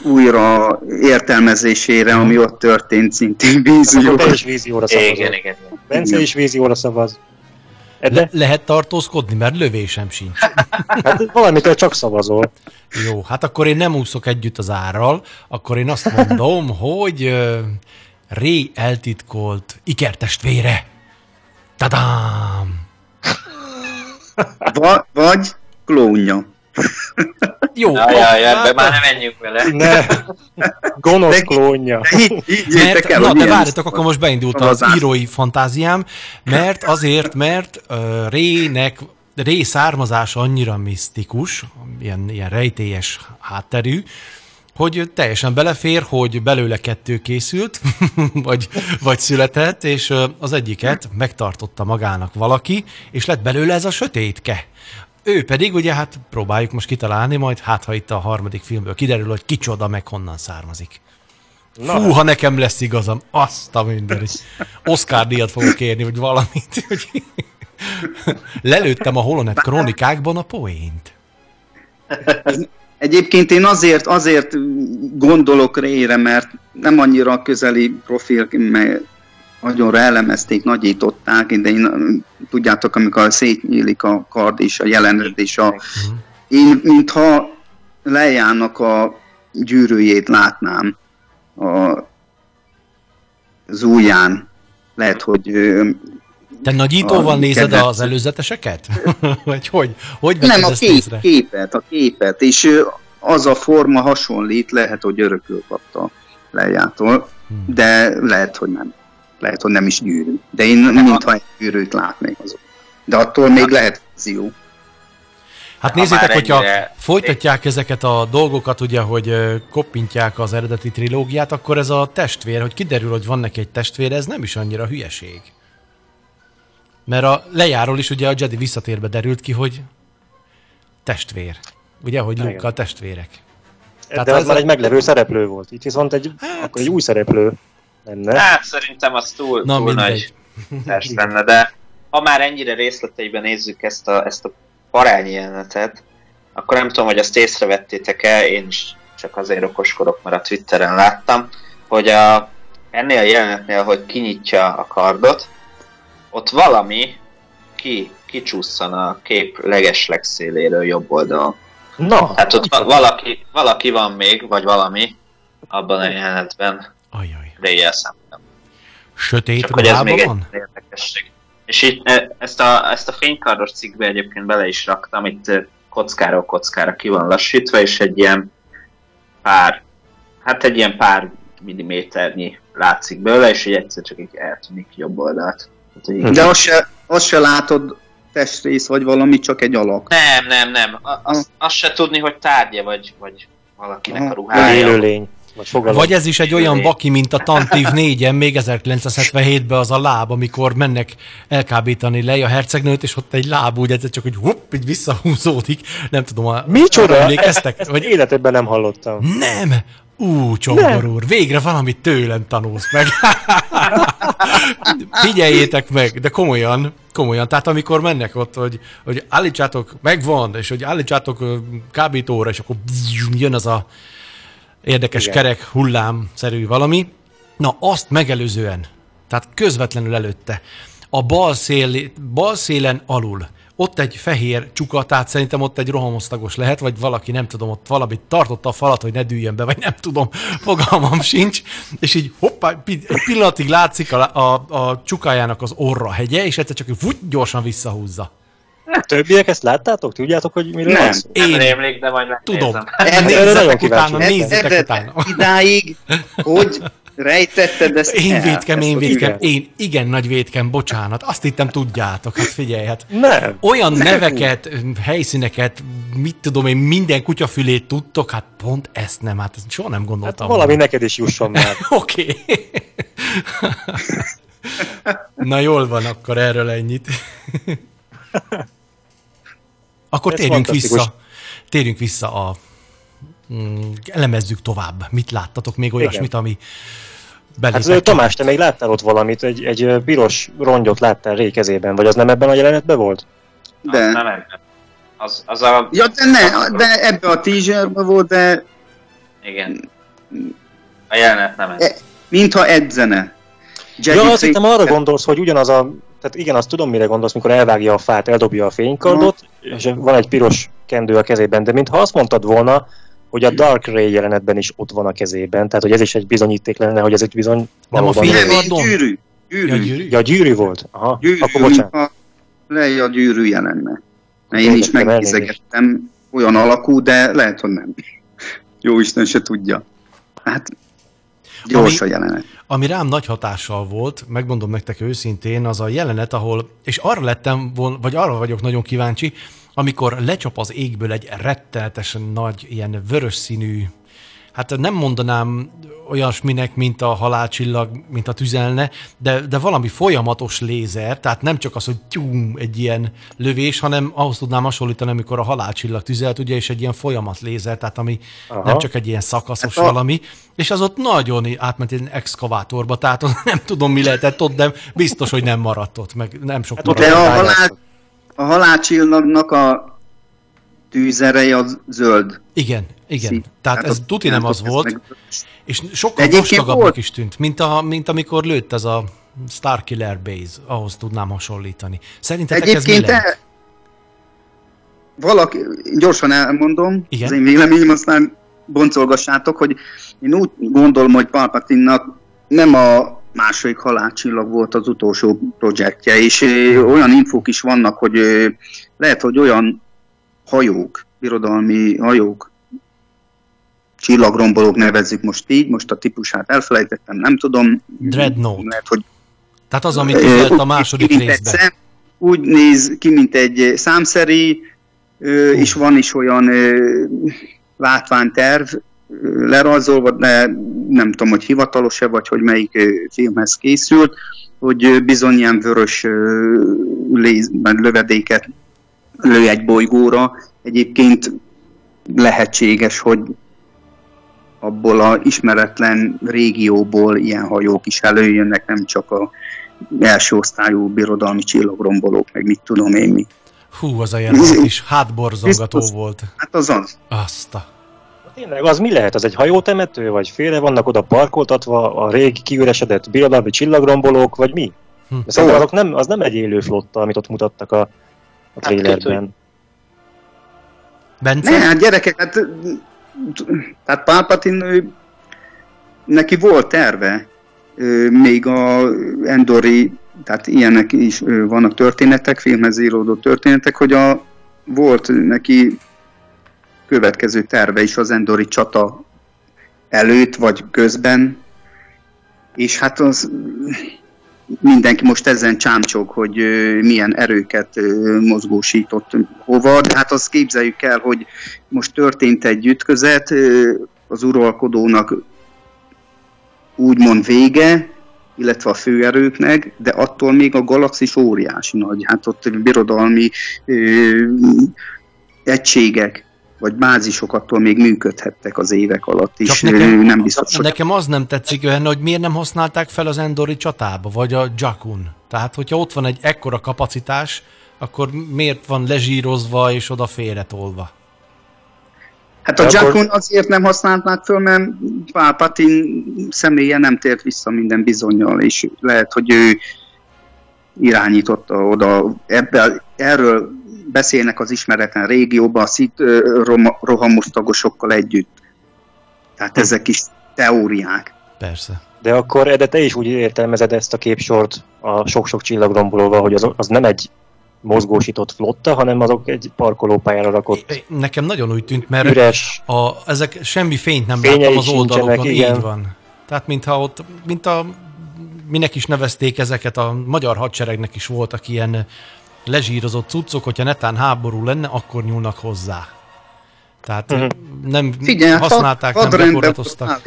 újra értelmezésére, ami ott történt, szintén vízió. te is vízióra szavazol. Igen, igen, igen. Bence Igen. is vízióra szavaz. Le- lehet tartózkodni, mert lövésem sincs. hát valamitől csak szavazol. Jó, hát akkor én nem úszok együtt az árral, akkor én azt mondom, hogy uh, Ré eltitkolt ikertestvére. Tadám! Va- vagy klónja. Jó, Ja, ja, ja, hát- ebbe már nem menjünk vele. Ne! Gonosz De- klónja. Mert, el, na, de várjatok, akkor most beindult az szavazás. írói fantáziám, mert azért, mert uh, Rének, Ré származása annyira misztikus, ilyen, ilyen rejtélyes hátterű, hogy teljesen belefér, hogy belőle kettő készült, vagy, vagy született, és az egyiket megtartotta magának valaki, és lett belőle ez a sötétke. Ő pedig ugye hát próbáljuk most kitalálni, majd hát ha itt a harmadik filmből kiderül, hogy kicsoda meg honnan származik. Na, Fú, ha nekem lesz igazam, azt a mindenit. Oscar díjat fogok kérni, vagy valamit. hogy Lelőttem a Holonet kronikákban a poént. Egyébként én azért, azért gondolok Rére, mert nem annyira közeli profil, mert nagyon elemezték, nagyították, de én, tudjátok, amikor szétnyílik a kard és a jelenet és a... Én, mintha lejának a gyűrűjét látnám a, az ujján. Lehet, hogy Te nagyítóval A nézed kedvenc- az előzeteseket? vagy hogy? Hogy Nem, a kép, észre? képet, a képet, és az a forma hasonlít, lehet, hogy örökül kapta lejától, Hmm. de lehet, hogy nem. Lehet, hogy nem is gyűrű. De én mintha egy gyűrűt látnék azok. De attól még lehet vízió. Hát Ha nézzétek, hogyha ennyire- folytatják ezeket a dolgokat, ugye, hogy koppintják az eredeti trilógiát, akkor ez a testvér, hogy kiderül, hogy van neki egy testvére, ez nem is annyira hülyeség. Mert a lejáról is ugye a Jedi visszatérbe derült ki, hogy testvér. Ugye, hogy luke a testvérek. De Tehát az ez már a- egy meglevő szereplő volt. Itt viszont egy, Hát- akkor egy új szereplő lenne. Hát szerintem az túl, Na, túl mindegy. nagy test lenne, de ha már ennyire részleteiben nézzük ezt a, ezt a parányi jelenetet, akkor nem tudom, hogy azt észrevettétek-e, én is csak azért okoskodok, mert a Twitteren láttam, hogy a, ennél a jelenetnél, hogy kinyitja a kardot, ott valami ki, kicsusszan a kép legeslegszéléről jobb oldalon. Na, Tehát ott va- valaki, valaki van még, vagy valami, abban a jelenetben Ajaj. Ray-jel szemben. Sötét Csak hogy ez még egy van? érdekesség. És itt ezt a, ezt a fénykardos cikkbe egyébként bele is raktam, itt kockáról kockára ki van lassítva, és egy ilyen pár, hát egy ilyen pár milliméternyi látszik belőle, és így egyszer csak így eltűnik jobb oldalt. Hát, De azt se, azt se látod testrész, vagy valami, csak egy alak. Nem, nem, nem. A- Azt, azt se tudni, hogy tárgya, vagy, vagy valakinek a Aha. Vagy ruhája. élőlény, vagy fogalom. Vagy ez is egy olyan baki, mint a Tantív 4-en, még 1977-ben az a láb, amikor mennek elkábítani le a hercegnőt, és ott egy láb úgy egyszer csak, hogy hupp, így visszahúzódik. Nem tudom, a, Micsoda? emlékeztek? Ezt Vagy életedben nem hallottam. nem! Ú, Csombor úr, végre valamit tőlem tanulsz meg. Figyeljétek meg, de komolyan, komolyan. Tehát amikor mennek ott, hogy, hogy állítsátok, megvan, és hogy állítsátok kábítóra, és akkor jön az a érdekes Igen. kerek hullámszerű valami. Na, azt megelőzően, tehát közvetlenül előtte, a bal, szél, bal szélen alul, ott egy fehér csuka, tehát szerintem ott egy rohamosztagos lehet, vagy valaki, nem tudom, ott valamit tartotta a falat, hogy ne dűljön be, vagy nem tudom, fogalmam sincs, és így hoppá, egy pillanatig látszik a, a, a csukájának az orra hegye, és egyszer csak úgy gyorsan visszahúzza. Többiek ezt láttátok? Tudjátok, hogy miről Nem. van szó? Nem Én rémlik, de majd tudom. megnézem. Nagyon Nézzetek utána, nézzetek utána. idáig, hogy rejtetted ezt Én el? védkem, Ezt én védkem, igen. én igen nagy védkem, bocsánat. Azt hittem tudjátok, hát figyelj, hát Nem. olyan neveket, helyszíneket, mit tudom én, minden kutyafülét tudtok, hát pont ezt nem, hát ezt soha nem Hát gondoltam. valami neked is jusson már. Oké. Na jól van, akkor erről ennyit. akkor Ez térjünk vissza. Térjünk vissza a... Mm, elemezzük tovább. Mit láttatok még olyasmit, ami Hát belépett? ö, Tamás, te még láttál ott valamit, egy, egy piros rongyot láttál Ray kezében, vagy az nem ebben a jelenetben volt? De. Az nem ebben. Az, az a... Ja, de ne, de ebbe a teaserbe volt, de Igen. A jelenet nem ez. E- mintha edzene. Ja, Jedi azt hittem arra gondolsz, hogy ugyanaz a... Tehát igen, azt tudom, mire gondolsz, mikor elvágja a fát, eldobja a fénykardot, és van egy piros kendő a kezében, de mintha azt mondtad volna, hogy a Dark Ray jelenetben is ott van a kezében, tehát hogy ez is egy bizonyíték lenne, hogy ez egy bizony Nem a fény- gyűrű. Gyűrű. Ja, gyűrű? Ja, gyűrű volt? Aha, gyűrű akkor bocsánat. mintha Leia a gyűrűje lenne. Mert én is megnézegettem olyan alakú, de lehet, hogy nem. Jó Isten se tudja. Hát, gyors a Ami- jelenet. Ami rám nagy hatással volt, megmondom nektek őszintén, az a jelenet, ahol, és arra lettem, vol- vagy arra vagyok nagyon kíváncsi, amikor lecsap az égből egy rettenetesen nagy, ilyen vörös színű, hát nem mondanám olyasminek, mint a halálcsillag, mint a tüzelne, de, de valami folyamatos lézer, tehát nem csak az, hogy tyúm, egy ilyen lövés, hanem ahhoz tudnám hasonlítani, amikor a halálcsillag tüzelt, ugye, és egy ilyen folyamat lézer, tehát ami Aha. Nem csak egy ilyen szakaszos Hát valami, és az ott nagyon átment egy exkavátorba, tehát nem tudom, mi lehetett ott, de biztos, hogy nem maradt ott, meg nem sok Hát maradt. De a, halál, a halálcsillagnak a tűzereje az zöld. Igen, igen. szín. Tehát ez ott tuti nem az ez volt, meg- és sokkal Egyébként vastagabbnak is tűnt, mint, a, mint amikor lőtt ez a Starkiller Base, ahhoz tudnám hasonlítani. Szerintetek ez mi Egyébként el, valaki, gyorsan elmondom, Igen. az én véleményem, aztán boncolgassátok, hogy én úgy gondolom, hogy Palpatinnak nem a második halálcsillag volt az utolsó projektje, és olyan infók is vannak, hogy lehet, hogy olyan hajók, birodalmi hajók, csillagrombolók nevezzük most így, most a típusát elfelejtettem, nem tudom. Dreadnought. Lehet, hogy Tehát az, amit úgy a második részben. szem, úgy néz ki, mint egy számszeri, ö, és van is olyan ö, látványterv lerajzolva, de nem tudom, hogy hivatalos-e, vagy hogy melyik filmhez készült, hogy bizony ilyen vörös léz, lövedéket lő egy bolygóra. Egyébként lehetséges, hogy abból a ismeretlen régióból ilyen hajók is előjönnek, nem csak a első osztályú birodalmi csillagrombolók, meg mit tudom én mi. Hú, az a jelenet is hátborzongató Biztos. volt. Hát az az. Azt a... Tényleg, az mi lehet? Az egy hajótemető, vagy félre vannak oda parkoltatva a régi kiüresedett birodalmi csillagrombolók, vagy mi? Hm. Hm. Szerintem azok nem, az nem egy élő flotta, amit ott mutattak a, a trailerben. Bence? Ne, hát gyerekek, hát, tehát Palpatine ő neki volt terve, még a Endori, tehát ilyenek is vannak történetek, filmhez íródó történetek, hogy a, volt neki következő terve is az Endori csata előtt, vagy közben, és hát az mindenki most ezen csámcsog, hogy milyen erőket mozgósított hova, de hát azt képzeljük el, hogy most történt egy ütközet, az uralkodónak úgymond vége, illetve a főerőknek, de attól még a galaxis óriási nagy. Hát ott birodalmi ö, egységek vagy bázisok attól még működhettek az évek alatt is. Csak nekem, nem biztos, hogy... nekem az nem tetszik olyan, hogy miért nem használták fel az Endori csatába, vagy a Jakun. Tehát, hogyha ott van egy ekkora kapacitás, akkor miért van lezsírozva és oda félretolva? Hát a De Jakun akkor... azért nem használták föl, mert Palpatine személye nem tért vissza minden bizonyal, és lehet, hogy ő irányította oda. Ebben, erről beszélnek az ismeretlen régióban a szit rohamosztagosokkal együtt. Tehát hm. ezek is teóriák. Persze. De akkor Ede, te is úgy értelmezed ezt a képsort a sok-sok csillagrombolóval, hogy az, az nem egy mozgósított flotta, hanem azok egy parkolópályára rakott. Nekem nagyon úgy tűnt, mert üres, a, ezek semmi fényt nem láttam az oldalokon, igen. így van. Tehát mintha ott, mint a, minek is nevezték ezeket, a magyar hadseregnek is voltak ilyen lezsírozott cuccok, hogyha netán háború lenne, akkor nyúlnak hozzá. Tehát uh-huh. nem Figyelj, használták, had, nem gyakorlatoztak.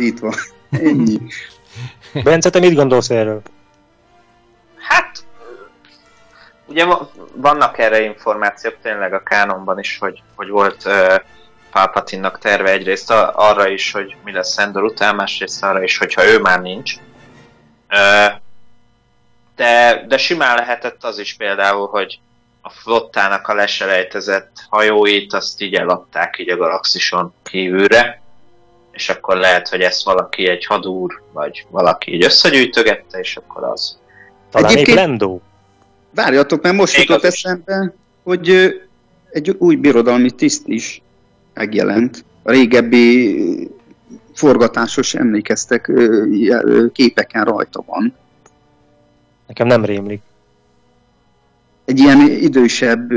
Ennyi. Bence, te mit gondolsz erről? Hát, ugye vannak erre információk tényleg a kánonban is, hogy, hogy volt uh, Palpatinnak terve egyrészt arra is, hogy mi lesz Endor után, másrészt arra is, hogyha ő már nincs. Uh, de, de simán lehetett az is például, hogy a flottának a leselejtezett hajóit azt így eladták így a galaxison kívülre, és akkor lehet, hogy ezt valaki egy hadúr, vagy valaki így összegyűjtögette, és akkor az. Talán Egyébként... Lendó. Várjatok, mert most jutott eszembe, hogy egy új birodalmi tiszt is megjelent. A régebbi forgatásos emlékeztek képeken rajta van. Nekem nem rémlik egy ilyen idősebb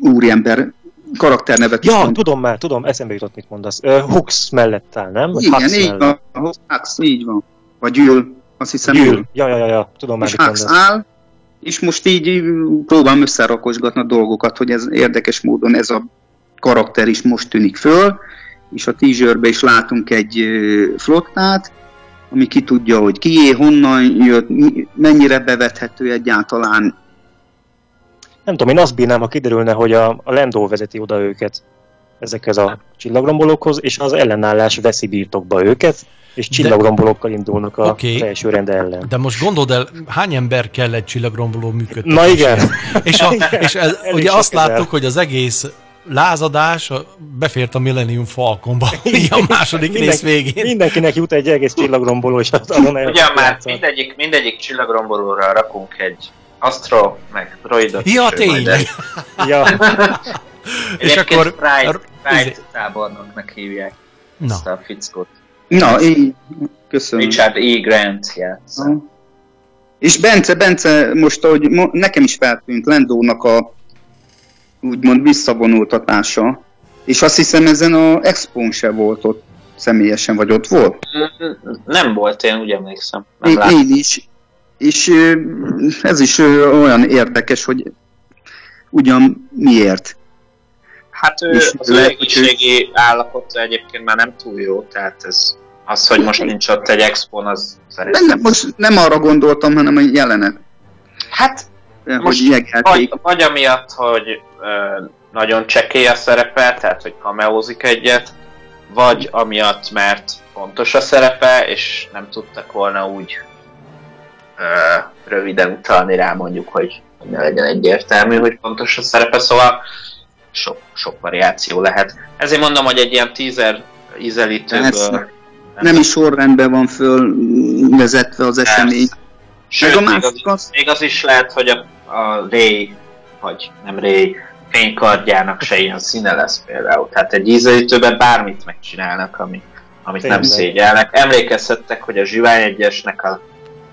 úriember karakternevet Ja, tudom már, tudom, eszembe jutott, mit mondasz. Uh, Hux mellett áll, nem? Igen, Hux így mellett. van, Hux, így van. Vagy Ül, azt hiszem Ül. Ja, ja, ja, ja, tudom már, mit Hux áll, és most így próbálom összerakosgatni a dolgokat, hogy ez érdekes módon ez a karakter is most tűnik föl, és a teaserbe is látunk egy flottát, ami ki tudja, hogy kié, honnan jött, mennyire bevethető egyáltalán, nem tudom, én azt bírnám, ha kiderülne, hogy a, a Lando vezeti oda őket ezekhez a csillagrombolókhoz, és az ellenállás veszi birtokba őket, és csillagrombolókkal indulnak a okay. első rend ellen. De most gondold el, hány ember kell egy csillagromboló működtetésre? Na igen. És, a, és ez, ugye azt láttuk, hogy az egész lázadás befért a Millennium Falconba a második Minden, rész végén. Mindenkinek jut egy egész csillagromboló, és azon Ugyan már mindegyik, mindegyik csillagrombolóra rakunk egy Astro, meg droidot. Ja, tényleg. ja. és akkor... Sprite, Sprite tábornoknak hívják Na. ezt a fickót. Na, így, köszönöm. Richard E. Grant. És Bence, Bence, most ahogy nekem is feltűnt Lendónak a úgymond visszavonultatása, és azt hiszem ezen a expón se volt ott személyesen, vagy ott volt? Nem volt, én úgy emlékszem. Nem én, én is, és ez is olyan érdekes, hogy ugyan miért. Hát ő, és az lehet, egészségi ő... állapota egyébként már nem túl jó, tehát ez az, hogy most nincs ott egy expon, az szerintem... Nem, most nem arra gondoltam, hanem a jelenet. Hát De, most hogy vagy, vagy amiatt, hogy ö, nagyon csekély a szerepe, tehát hogy kameózik egyet, vagy amiatt, mert fontos a szerepe, és nem tudtak volna úgy röviden utalni rá mondjuk, hogy ne legyen egyértelmű, hogy pontos a szerepe, szóval sok, sok variáció lehet. Ezért mondom, hogy egy ilyen teaser ízelítőből... Nem, nem is sorrendben van fölvezetve az esemény. Sőt, a még, az, az... még az is lehet, hogy a, a Ray, vagy nem Ray, fénykardjának se ilyen színe lesz például. Tehát egy ízelítőben bármit megcsinálnak, ami amit Tényleg. nem szégyelnek. Emlékezhettek, hogy a Zsivány egyesnek a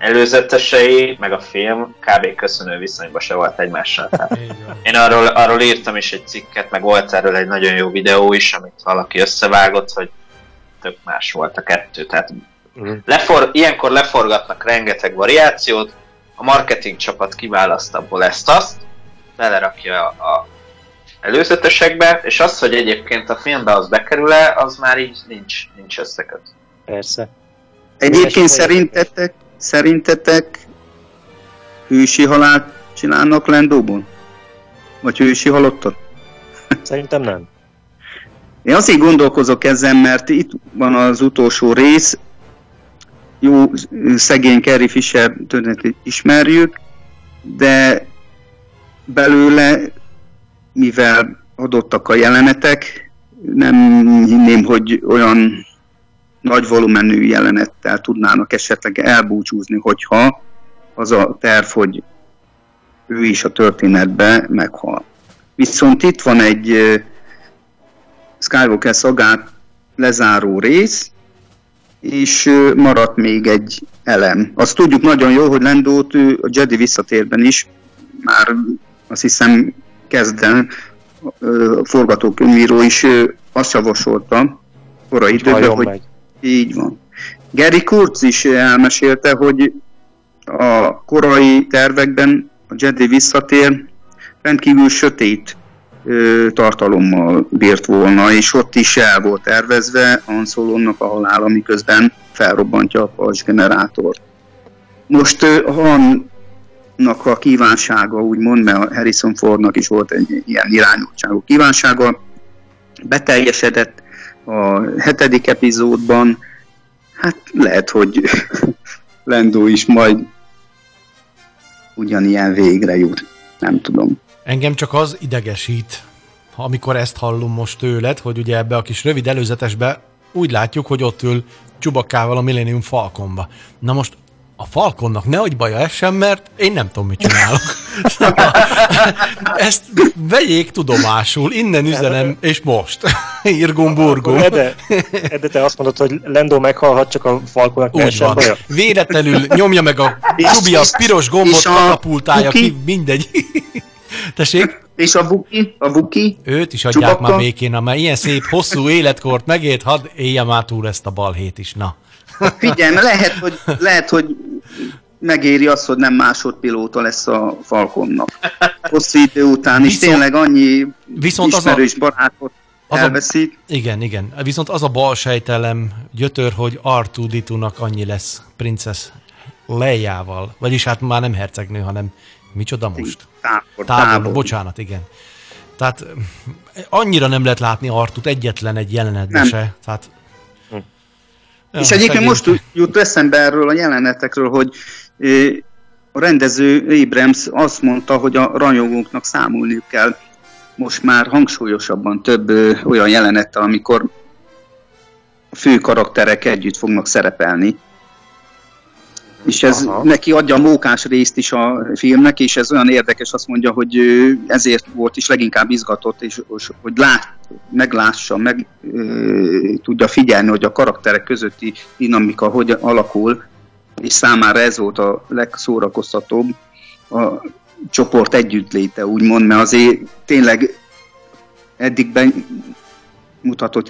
előzetesei, meg a film kb. köszönő viszonyban se volt egymással. Tehát én arról, arról írtam is egy cikket, meg volt erről egy nagyon jó videó is, amit valaki összevágott, hogy tök más volt a kettő. Tehát Mhm. lefor, ilyenkor leforgatnak rengeteg variációt, a marketing csapat kiválaszt abból ezt-azt, belerakja a előzetesekbe, és az, hogy egyébként a filmbe az bekerül-e, az már így nincs, nincs összeköt. Persze. Egyébként szerintetek, szerintetek hősi halált csinálnak Lendóban? Vagy hősi halottat? Szerintem nem. Én azért gondolkozok ezen, mert itt van az utolsó rész, jó szegény Carrie Fisher történetét ismerjük, de belőle, mivel adottak a jelenetek, nem hinném, hogy olyan nagy volumenű jelenettel tudnának esetleg elbúcsúzni, hogyha az a terv, hogy ő is a történetbe meghal. Viszont itt van egy Skywalker szagát lezáró rész, és maradt még egy elem. Azt tudjuk nagyon jó, hogy Lendót ő a Jedi visszatérben is már azt hiszem kezden a forgatókönyvíró is azt javasolta korai időben, hogy meg. Így van. Gary Kurtz is elmesélte, hogy a korai tervekben a Jedi visszatér rendkívül sötét ö, tartalommal bírt volna, és ott is el volt tervezve Han Solo-nak a halála, miközben felrobbantja a pajzs generátort. Most ö, Hannak a kívánsága, úgymond, mert Harrison Fordnak is volt egy ilyen irányultságú kívánsága, beteljesedett a hetedik epizódban, hát lehet, hogy Lendó is majd ugyanilyen végre jut. Nem tudom. Engem csak az idegesít, amikor ezt hallom most tőled, hogy ugye ebbe a kis rövid előzetesbe úgy látjuk, hogy ott ül Csubakkával a Millennium Falconba. Na most a Falconnak nehogy baja essen, mert én nem tudom, mit csinálok. Ezt vegyék tudomásul, innen üzenem, és most. Irgum burgum. Ede, Ede, te azt mondod, hogy Lendo meghalhat, csak a Falkonak ne Úgy van. baja? Véletlenül nyomja meg a Csubi a piros gombot, katapultálja ki, mindegy. Tessék? És a Vuki? A Vuki? Őt is adják Csubakka? már békén, amely ilyen szép, hosszú életkort megért, hadd élje már túl ezt a balhét is, na. Figyelj, lehet, hogy, lehet, hogy megéri azt, hogy nem másodpilóta lesz a Falconnak. Hosszú idő után, és Viszont- tényleg annyi Viszont az a, ismerős barátot az a- elveszít. igen, igen. Viszont az a bal sejtelem gyötör, hogy Artú Ditunak annyi lesz princesz Leijával. Vagyis hát már nem hercegnő, hanem micsoda most? Tábor, Tábornok, tábor. bocsánat, igen. Tehát eh, annyira nem lehet látni Artut egyetlen egy jelenetben se. Tehát. Ja, És egyébként szegény- most jut eszembe erről a jelenetekről, hogy a rendező Abrams azt mondta, hogy a rajongóknak számolniuk kell most már hangsúlyosabban több ö, olyan jelenettel, amikor a fő karakterek együtt fognak szerepelni. És ez Aha. neki adja a mókás részt is a filmnek, és ez olyan érdekes, azt mondja, hogy ezért volt is leginkább izgatott, és, és hogy lát, meglássa, meg ö, tudja figyelni, hogy a karakterek közötti dinamika hogy alakul, és számára ez volt a legszórakoztatóbb a csoport együttléte, úgymond, mert azért tényleg eddig mutatott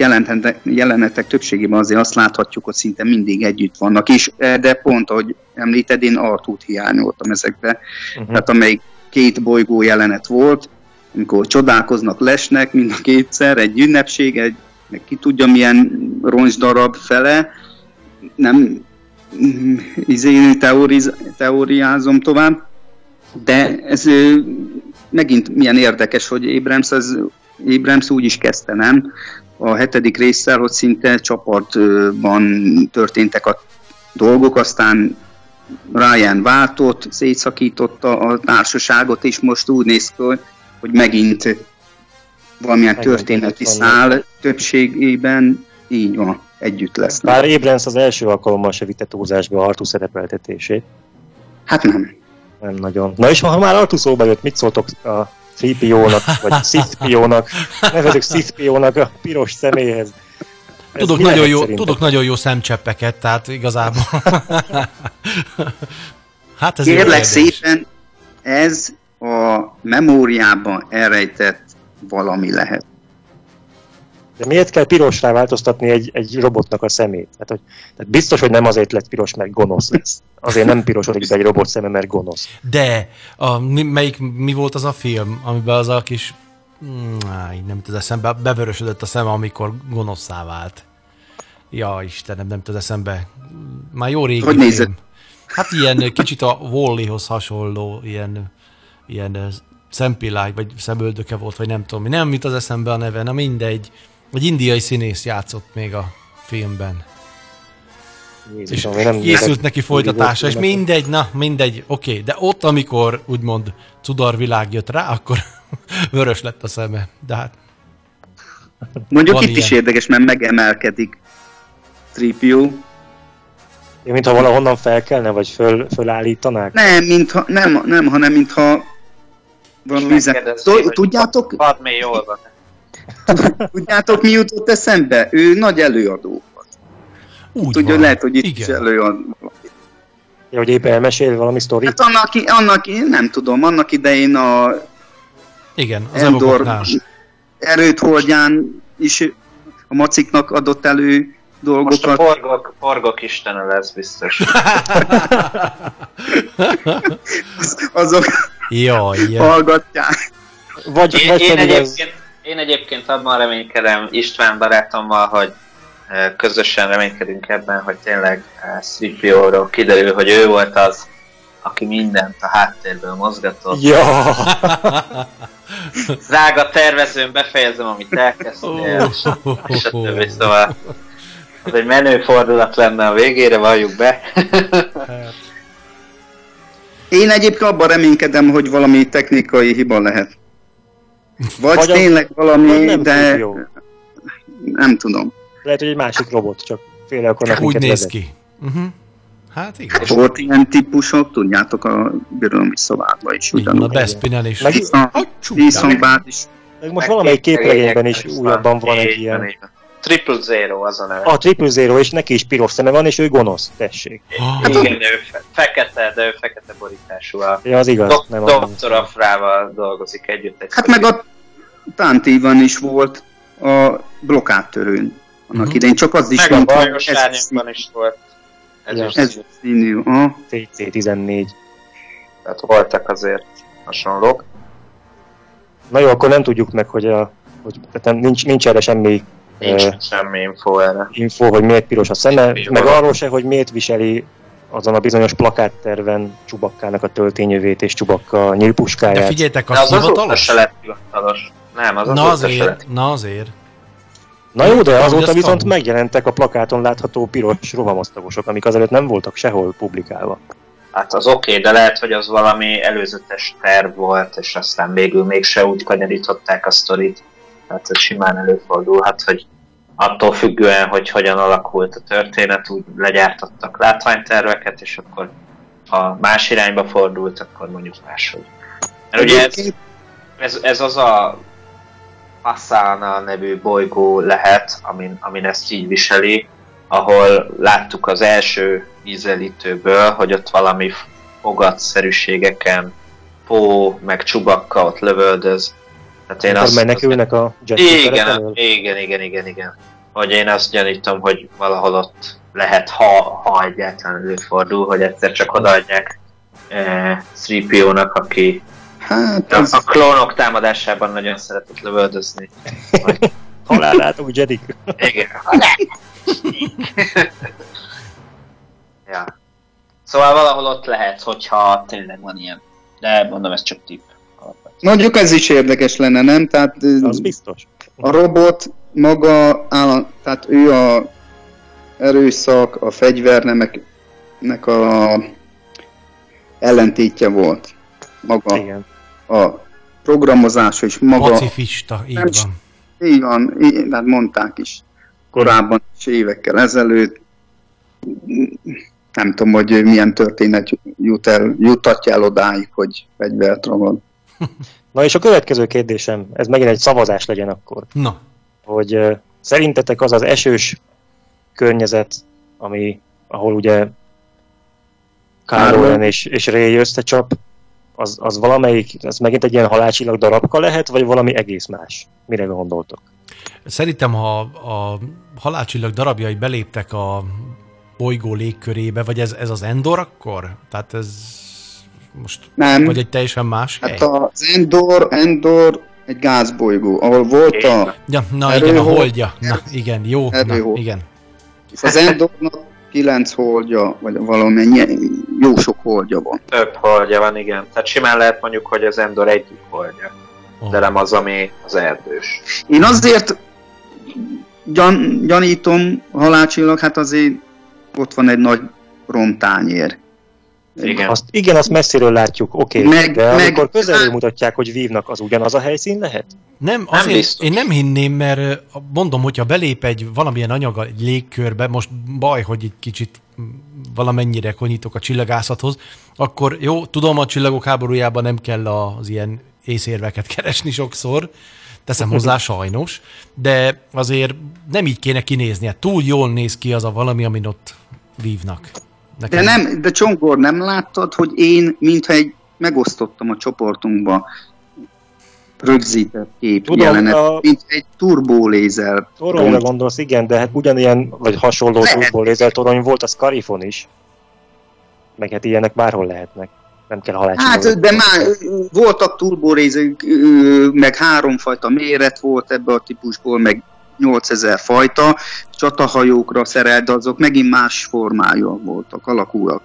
jelenetek, többségében azért azt láthatjuk, hogy szinte mindig együtt vannak, és de pont, ahogy említed, én Artút hiányoltam ezekbe, Uh-huh. tehát amelyik két bolygó jelenet volt, amikor csodálkoznak, lesnek mind a kétszer, egy ünnepség, egy meg ki tudja milyen roncsdarab fele, nem mm, izé, teoriz, teóriázom tovább, de ez megint milyen érdekes, hogy Abrams, az, Abrams úgy is kezdte, nem? A hetedik résszel, hogy szinte csapatban történtek a dolgok, aztán Ryan váltott, szétszakította a társaságot, és most úgy néz ki, hogy megint valamilyen Megint történeti szál többségében így van, együtt lesznek. Bár Abrams az első alkalommal se vitte túlzásba Artu szerepeltetését. Hát nem. Nem nagyon. Na és ha már Artu szóba jött, mit szóltok a 3PO-nak, vagy Sith-PO-nak, nevezük Sith-PO-nak a piros személyhez. Ez Tudok nagyon, jó, tudok nagyon jó szemcseppeket, tehát igazából. hát ez Kérlek szépen, ez a memóriában elrejtett valami lehet. De miért kell pirosrá változtatni egy, egy robotnak a szemét? Hát, hogy, tehát biztos, hogy nem azért lett piros, mert gonosz lesz. Azért nem pirosodik be egy robot szeme, mert gonosz. De, a, mi, melyik, mi volt az a film, amiben az a kis... Mm, Á, így nem az eszembe, bevörösödött a szeme, amikor gonoszszá vált. Ja, Istenem, nem tud eszembe. Már jó régi Hogy film. nézett? Hát ilyen kicsit a Wall-Hoz hasonló, ilyen, ilyen szempillány, vagy szemöldöke volt, vagy nem tudom mi. Nem jut az eszembe a neve, na mindegy. Egy indiai színész játszott még a filmben. És Jézusom, én nem készült neki folytatása, és mindegy, na, mindegy, oké, de ott, amikor úgymond cudarvilág jött rá, akkor vörös lett a szeme, de hát Mondjuk itt is ilyen. érdekes, mert megemelkedik Tripio. Én, mintha valahonnan felkelne, vagy föl, fölállítanák. Nem, mintha, nem, nem, hanem mintha valami üzen... Tudjátok, Padmé jól van. tudjátok, mi jutott eszembe? Ő nagy előadó. úgy Tudja, van. lehet, hogy itt is Igen. előad. Ja, hogy éppen elmesél valami sztorit. Hát annak, annak, i- nem tudom, annak idején a Igen, az Endor erőt holdján is a maciknak adott elő Most a dolgokat. porgok, porgok istene lesz biztos. azok Jaj, jaj. hallgatják. Vagy, Én, vagy én, egyébként, én egyébként abban reménykedem István barátommal, hogy eh, közösen reménykedünk ebben, hogy tényleg Stripio-ról kiderül, hogy ő volt az, aki mindent a háttérből mozgatott. Ja, Drága tervezőn befejezem, amit elkezdtél, és a többi, szóval az egy menő fordulat lenne a végére, valljuk be. Én egyébként abban reménykedem, hogy valami technikai hiba lehet. Vagy, Vagy a- tényleg valami, vagy nem de Tripio. nem tudom. lehet, hogy egy másik robot, csak féle akarnak Úgy néz ki. Uh-huh. Hát igen. Volt ilyen típusok, tudjátok, a birodalmi szobákban is van, a ugyanúgy. Despinen is. Meg- Díszonbát is. Meg most valamelyik képregényben is újabban van egy ilyen. Triple Zero az a neve. A Triple Zero, és neki is piros szeme van, és ő gonosz, tessék. Ah, Igen, de ő fe- fekete, de ő fekete borítású. A Ja, az igaz, dok- nem Doktor Afrával dolgozik együtt. Egy Hát meg a Tántévan is volt a blokkádtörőn. Annak Mhm. idején csak az is meg a mondta, bajos ez, is volt. Ez Ja. is ez színű. Aha. CC14. tehát voltak azért hasonlók. Na jó, akkor nem tudjuk meg, hogy, a, hogy tehát nem, nincs, nincs erre semmi Nincs ö, semmi info erre. info, hogy miért piros a szeme, Jó. meg arról se, hogy miért viseli azon a bizonyos plakátterven Csubakkának a töltényövét és Csubakka De nyílpuskáját. figyeljetek, De az az azóta hivatalos? se lett hivatalos. Nem, az Na lett. azért, na azért. Na jó, de azóta viszont megjelentek a plakáton látható piros rohamosztagosok, amik azelőtt nem voltak sehol publikálva. Hát az oké, de lehet, hogy az valami előzetes terv volt, és aztán végül mégse úgy kanyarították a sztorit. Tehát ez simán előfordulhat, hogy attól függően, hogy hogyan alakult a történet, úgy legyártottak látványterveket, és akkor ha más irányba fordult, akkor mondjuk máshogy. Mert ugye ez, ez, ez az a Passana nevű bolygó lehet, amin, amin ezt így viseli, ahol láttuk az első ízelítőből, hogy ott valami fogatszerűségeken Pó, meg Csubakka ott lövöldöz. Tehát én Akkor azt, mennek azt a igen, igen, igen, igen, igen. Hogy én azt gyanítom, hogy valahol ott lehet, ha, ha egyáltalán előfordul, hogy egyszer csak odaadják eh, 3PO-nak, aki Hát a, az, a klónok támadásában nagyon szeretett lövöldözni. Halálát Jedik. Igen. ja. Szóval valahol ott lehet, hogyha tényleg van ilyen. De mondom, ez csak tipp. mondjuk ez is érdekes lenne, nem? Tehát Az biztos. a robot maga, áll, tehát ő a erőszak, a fegyvernemeknek a ellentétje volt. Maga Igen. A programozás és maga... Pacifista, így Nem van. Így van, így, hát mondták is korábban is évekkel ezelőtt. Nem tudom, hogy milyen történet jut el, jutatja el odáig, hogy fegyvert ragad. Na és a következő kérdésem, ez megint egy szavazás legyen akkor, Na, hogy ö, Szerintetek az az esős környezet, ami, ahol ugye Kylo és, és Ray összecsap, az, az valamelyik, az megint egy ilyen halálcsillag darabka lehet, vagy valami egész más? Mire gondoltok? Szerintem, ha a halálcsillag darabjai beléptek a bolygó légkörébe, vagy ez, ez az Endor akkor? Tehát ez most... Nem. Vagy egy teljesen más Hát hely? az Endor, Endor egy gázbolygó, ahol volt a, Ja, na Erőhold. igen, a holdja. Na igen, jó, na, Erőhold. igen. az Endornak kilenc holdja, vagy valamennyi, jó sok holdja van. Több holdja van, igen. Tehát simán lehet mondjuk, hogy az Endor egyik holdja. Oh. De nem az, ami az erdős. Én azért gyan, gyanítom halálcsillag, hát azért ott van egy nagy rontányér. Igen. Azt, igen, azt messziről látjuk, oké, okay, Meg- de meg- amikor közelről mutatják, hogy vívnak, az ugyanaz a helyszín lehet? Nem, azért biztos. én nem hinném, mert mondom, hogyha belép egy valamilyen anyag egy légkörbe, most baj, hogy egy kicsit mm, valamennyire konyítok a csillagászathoz, akkor jó, tudom, a csillagok háborújában nem kell az ilyen észérveket keresni sokszor, teszem hozzá sajnos, de azért nem így kéne kinéznie. Túl jól néz ki az a valami, amin ott vívnak. De Nekem nem, de Csongor, nem láttad, hogy én, mintha egy megosztottam a csoportunkba rögzített kép Tudom, jelenet, a- mint egy turbolézer. Toronyra gondolsz, igen, de hát ugyanilyen, vagy hasonló Lehet. turból lézertorony volt a Scarifon is. Meg hát ilyenek bárhol lehetnek. Nem kell halálcsillagot. Hát, de már voltak turbolézek, meg háromfajta méret volt ebbe a típusból, meg 8000 fajta, csatahajókra szerelt, de azok megint más formája voltak, alakúak.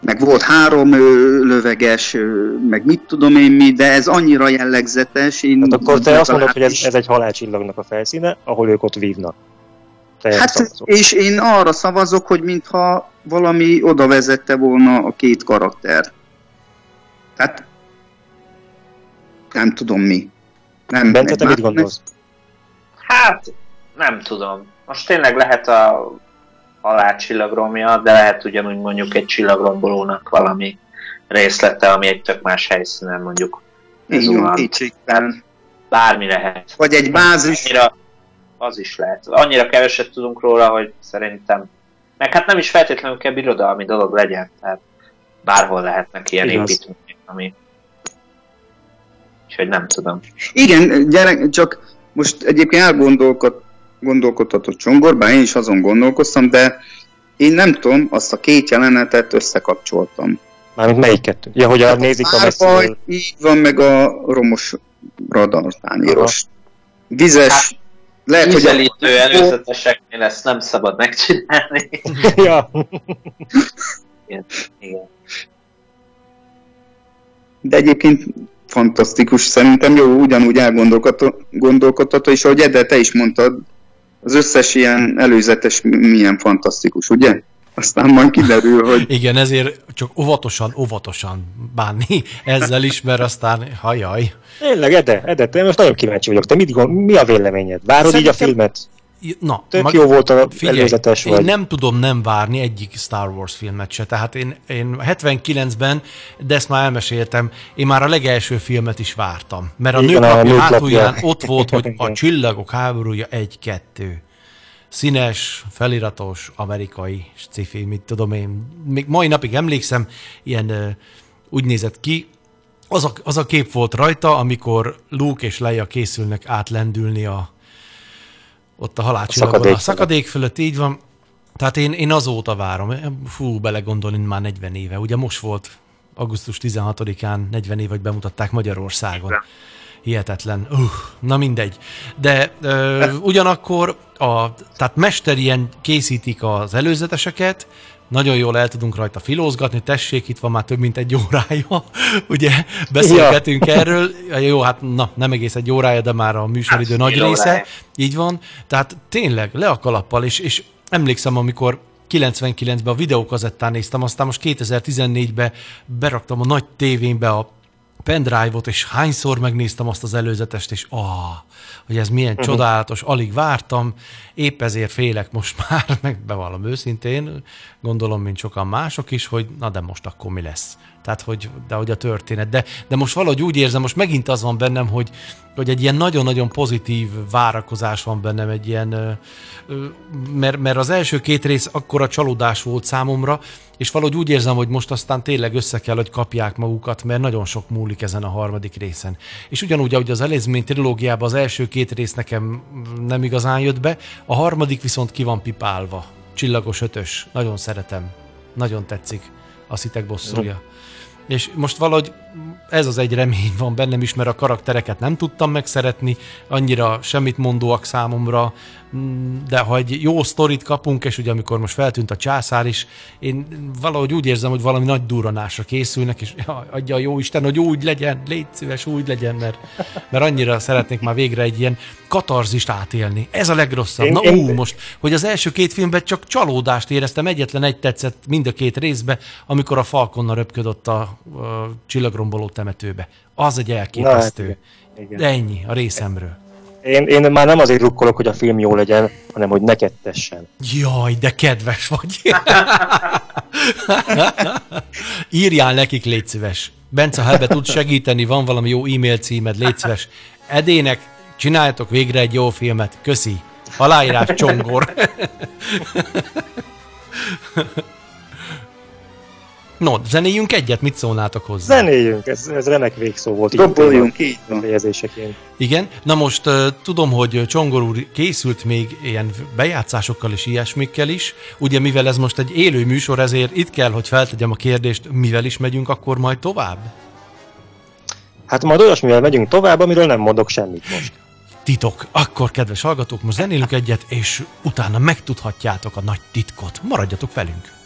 Meg volt három ö, löveges, ö, meg mit tudom én mi, de ez annyira jellegzetes. Én Hát akkor te azt mondod, hogy ez, ez egy halálcsillagnak a felszíne, ahol ők ott vívnak. Te Hát, és én arra szavazok, hogy mintha valami oda vezette volna a két karakter. Tehát nem tudom mi. Nem, Bence, te mit gondolsz? Hát, nem tudom. Most tényleg lehet a halálcsillagról miatt, de lehet ugyanúgy mondjuk egy csillagrombolónak valami részlete, ami egy tök más helyszínen mondjuk. Így zuhan. kétségtelen. Bármi lehet. Vagy egy bázis, Annyira, az is lehet. Annyira keveset tudunk róla, hogy szerintem meg hát nem is feltétlenül kell birodalmi dolog legyen, tehát bárhol lehetnek ilyen Igaz. építmények, ami Úgyhogy nem tudom. Igen, gyerek, csak most egyébként elgondolkod, gondolkodhatott Csongor, bár én is azon gondolkoztam, de én nem tudom, azt a két jelenetet összekapcsoltam. Mármint melyik kettő? Ja, hogy a nézik a messziről. így van, meg a romos radartányéros. Vizes, lehet, hogy Ízelítő előzeteseknél ezt nem szabad megcsinálni. ja. Igen. Igen. de egyébként fantasztikus szerintem, jó, ugyanúgy elgondolkodható, és ahogy Ede, te is mondtad, az összes ilyen előzetes milyen fantasztikus, ugye? Aztán majd kiderül, hogy Igen, ezért csak óvatosan, óvatosan bánni ezzel is, mert aztán hajaj. Tényleg, Ede, Ede, te most nagyon kíváncsi vagyok. Te mit gond, mi a véleményed? Várod így a Szerintem- filmet? Na, Tök mag- jó volt a Figyelj, előzetes, én vagy? nem tudom nem várni egyik Star Wars filmet se. Tehát én, én 79-ben, de ezt már elmeséltem, én már a legelső filmet is vártam. Mert a Igen, nők a hátulján ott volt, hogy a csillagok háborúja egy-kettő. Színes, feliratos, amerikai sci mit tudom én. Még mai napig emlékszem, ilyen úgy nézett ki, az a, az a kép volt rajta, amikor Luke és Leia készülnek átlendülni a, ott a halálcsillagon. A, szakadék a szakadék fölött, így van. Tehát én, én azóta várom. Fú, belegondolni már 40 éve. Ugye most volt augusztus 16-án 40 év, hogy bemutatták Magyarországon. Hihetetlen. Uh, na mindegy. De ö, ugyanakkor a, tehát mesterien készítik az előzeteseket, nagyon jól el tudunk rajta filózgatni, tessék, itt van már több mint egy órája, ugye, beszélgetünk ja. erről, jó, hát na, nem egész egy órája, de már a műsoridő Hát, nagy fél része, órája. így van, tehát tényleg le a kalappal, és, és emlékszem, amikor 99-ben a videókazettán néztem, aztán most 2014-ben beraktam a nagy tévénbe a pendrive-ot, és hányszor megnéztem azt az előzetest, és ah, hogy ez milyen uh-huh. csodálatos, alig vártam, épp ezért félek most már, meg bevallom őszintén, gondolom, mint sokan mások is, hogy na de most akkor mi lesz. Tehát, hogy, de hogy a történet. De, de most valahogy úgy érzem, most megint az van bennem, hogy, hogy egy ilyen nagyon-nagyon pozitív várakozás van bennem, egy ilyen, mert, mert az első két rész akkora csalódás volt számomra, és valahogy úgy érzem, hogy most aztán tényleg össze kell, hogy kapják magukat, mert nagyon sok múlik ezen a harmadik részen. És ugyanúgy, ahogy az előzmény trilógiában az első két rész nekem nem igazán jött be, a harmadik viszont ki van pipálva. Csillagos ötös. Nagyon szeretem. Nagyon tetszik a szitek bosszúja. És most valahogy ez az egy remény van bennem is, mert a karaktereket nem tudtam megszeretni, annyira semmit mondóak számomra, mm, de ha egy jó sztorit kapunk, és ugye amikor most feltűnt a császár is, én valahogy úgy érzem, hogy valami nagy durranásra készülnek, és ja, adja a jó Isten, hogy úgy legyen, légy szíves, úgy legyen, mert, mert annyira szeretnék már végre egy ilyen katarzist átélni. Ez a legrosszabb. Én, Na én, ú, most, hogy az első két filmben csak csalódást éreztem, egyetlen egy tetszett mind a két részbe, amikor a Falconnal röpködött a, a csillagromboló temetőbe. Az egy elképesztő. Na, igen. De ennyi a részemről. Én, én már nem azért rukkolok, hogy a film jó legyen, hanem hogy neked tessen. Jaj, de kedves vagy. Írjál nekik, légy szíves. Bence, ha ebbe tudsz segíteni, van valami jó e-mail címed, légy szíves. Edének, csináljatok végre egy jó filmet. Köszi. Aláírás csongor. No, zenéljünk egyet, mit szólnátok hozzá? Zenéljünk, ez, ez remek végszó volt. Doboljunk, így van. Igen, na most uh, tudom, hogy Csongor úr készült még ilyen bejátszásokkal és ilyesmikkel is. Ugye mivel ez most egy élő műsor, ezért itt kell, hogy feltegyem a kérdést, mivel is megyünk akkor majd tovább? Hát majd olyasmivel megyünk tovább, amiről nem mondok semmit most. Titok. Akkor, kedves hallgatók, most zenélünk egyet, és utána megtudhatjátok a nagy titkot. Maradjatok velünk!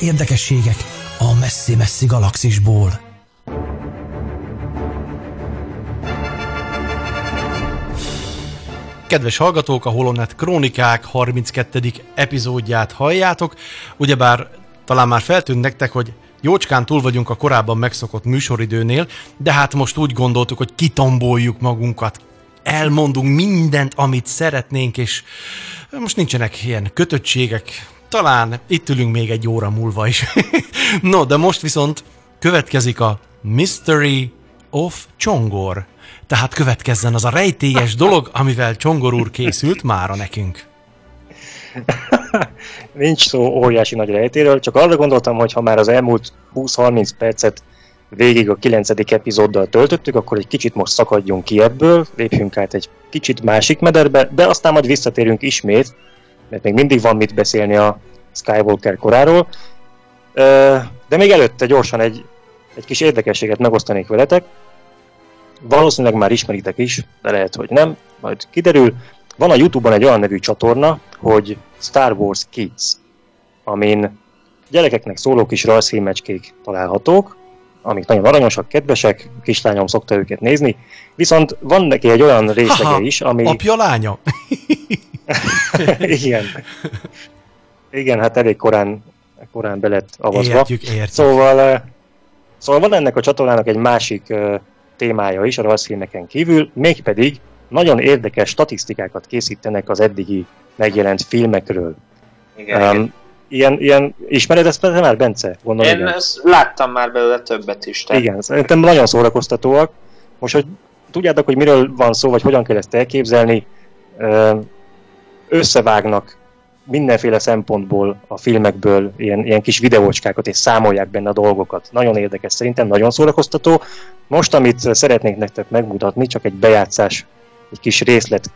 Érdekességek a messzi-messzi galaxisból. Kedves hallgatók, a Holonet Krónikák 32. epizódját halljátok. Ugyebár talán már feltűnt nektek, hogy jócskán túl vagyunk a korábban megszokott műsoridőnél, de hát most úgy gondoltuk, hogy kitomboljuk magunkat elmondunk mindent, amit szeretnénk, és most nincsenek ilyen kötöttségek, talán itt ülünk még egy óra múlva is. no, de most viszont következik a Mystery of Csongor. Tehát következzen az a rejtélyes dolog, amivel Csongor úr készült mára nekünk. Nincs szó óriási nagy rejtéről, csak arra gondoltam, hogy ha már az elmúlt 20-30 percet végig a 9. epizóddal töltöttük, akkor egy kicsit most szakadjunk ki ebből, lépjünk át egy kicsit másik mederbe, de aztán majd visszatérünk ismét, mert még mindig van mit beszélni a Skywalker koráról. De még előtte gyorsan egy, egy kis érdekességet megosztanék veletek. Valószínűleg már ismeritek is, de lehet, hogy nem, majd kiderül. Van a Youtube-on egy olyan nevű csatorna, hogy Star Wars Kids, amin gyerekeknek szóló kis rajzfilmecskék találhatók, amik nagyon aranyosak, kedvesek, kislányom szokta őket nézni, viszont van neki egy olyan részlege is, ami... Apja lánya? Igen. Igen, hát elég korán, korán be lett avazva. Értjük, értjük. Szóval, szóval van ennek a csatornának egy másik uh, témája is a rajzfilmeken kívül, mégpedig nagyon érdekes statisztikákat készítenek az eddigi megjelent filmekről. Igen, um, igen. Ilyen, ilyen, ismered ezt már, Bence? Gondolom, Én igen. ezt láttam már belőle többet is. Tehát. Igen, szerintem nagyon szórakoztatóak. Most, hogy tudjátok, hogy miről van szó, vagy hogyan kell ezt elképzelni, összevágnak mindenféle szempontból a filmekből ilyen, ilyen kis videócskákat, és számolják benne a dolgokat. Nagyon érdekes, szerintem nagyon szórakoztató. Most, amit szeretnék nektek megmutatni, csak egy bejátszás, egy kis részlet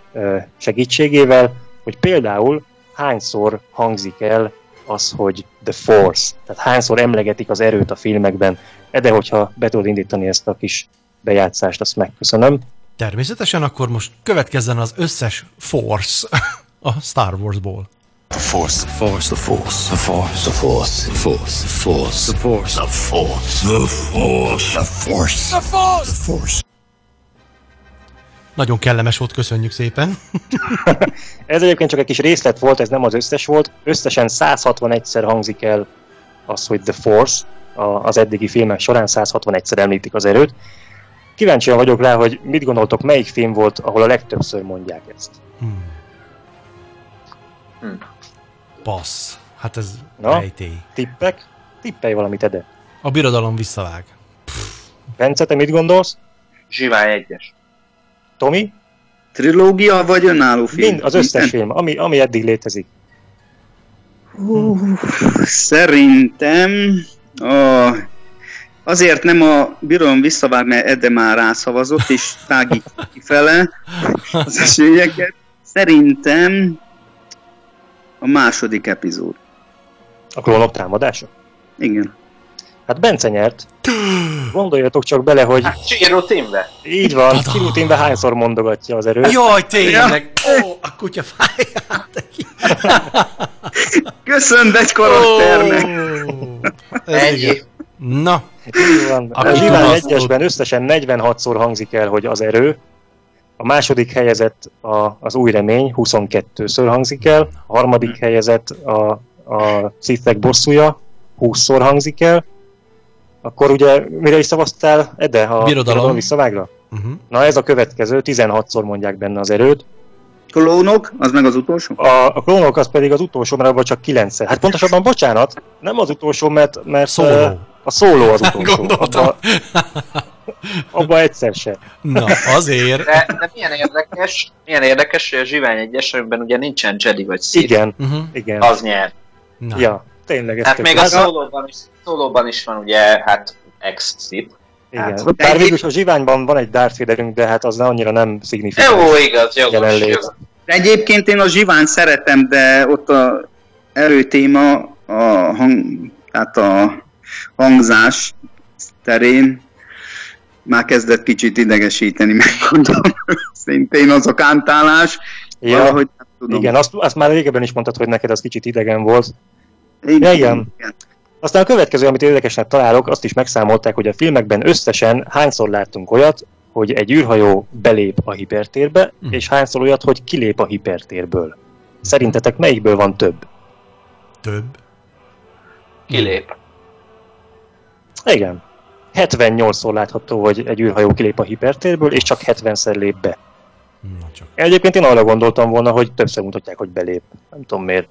segítségével, hogy például hányszor hangzik el az, hogy The Force, tehát hányszor emlegetik az erőt a filmekben. De hogyha be tudod indítani ezt a kis bejátszást, azt megköszönöm. Természetesen akkor most következzen az összes Force a Star Wars-ból. The Force, the Force, the Force, the Force, the Force, the Force, the Force, the Force, the Force, the Force, the Force, the Force, the Force. Nagyon kellemes volt, köszönjük szépen. ez egyébként csak egy kis részlet volt, ez nem az összes volt. Összesen 161-szer hangzik el az, hogy The Force, az eddigi filmek során 161-szer említik az erőt. Kíváncsian vagyok rá, hogy mit gondoltok, melyik film volt, ahol a legtöbbször mondják ezt. Hmm. Hmm. Passz. Hát ez Na, rejtély. Tippek? Tippelj valamit, Ede. A birodalom visszavág. Bence, te mit gondolsz? Zsivány egyes. Tomi? Trilógia vagy önálló film? Mind, az összes film, ami, ami eddig létezik. Uh, szerintem a, azért nem a birodalom visszavág, mert Ede már rászavazott, és tágít kifele az esélyeket. Szerintem a második epizód. A klónok támadása? Igen. Hát Bence nyert. Gondoljatok csak bele, hogy... Hát Csiró Timbe. Így van, Csiró Timbe hányszor mondogatja az erőt. Jaj, tényleg! Ó, oh, a kutya fáját. Köszönöm egy karakternek! Oh, Ennyi. Na, így van. A Zsivány egyesben összesen 46-szor hangzik el, hogy az erő. A második helyezett a, az új remény, 22-ször hangzik el. A harmadik helyezett a, a Sithek bosszúja, 20-szor hangzik el akkor ugye mire is szavaztál, Ede, a birodalom, birodalom visszavágra? Uh-huh. Na ez a következő, 16-szor mondják benne az erőt. Klónok, az meg az utolsó? A, a klónok az pedig az utolsó, mert abban csak 9 Hát pontosabban, bocsánat, nem az utolsó, mert, mert szóló. a szóló az utolsó. Abba, abba egyszer se. Na, azért. De, de milyen érdekes, milyen érdekes, hogy a Zsivány egyes, ugye nincsen Jedi vagy Sith. Igen, uh-huh. igen. Az nyer. Na. Ja, tényleg. Hát még a szólóban is, szólóban is van ugye, hát ex szip Igen, hát, bár végül a zsiványban van egy Darth Vaderünk, de hát az annyira nem szignifikáns. Jó, igaz, jogos, jogos. Egyébként én a zsivány szeretem, de ott a erőtéma, a hang, tehát a hangzás terén már kezdett kicsit idegesíteni, megmondom szintén az a kántálás. Ja, valahogy nem tudom. Igen, azt, azt már régebben is mondtad, hogy neked az kicsit idegen volt. Igen. Ja, igen. igen. Aztán a következő, amit érdekesnek találok, azt is megszámolták, hogy a filmekben összesen hányszor láttunk olyat, hogy egy űrhajó belép a hipertérbe, mm. és hányszor olyat, hogy kilép a hipertérből. Szerintetek melyikből van több? Több? Kilép. Igen. 78-szor látható, hogy egy űrhajó kilép a hipertérből, és csak 70-szer lép be. Na csak. Egyébként én arra gondoltam volna, hogy többször mutatják, hogy belép. Nem tudom miért.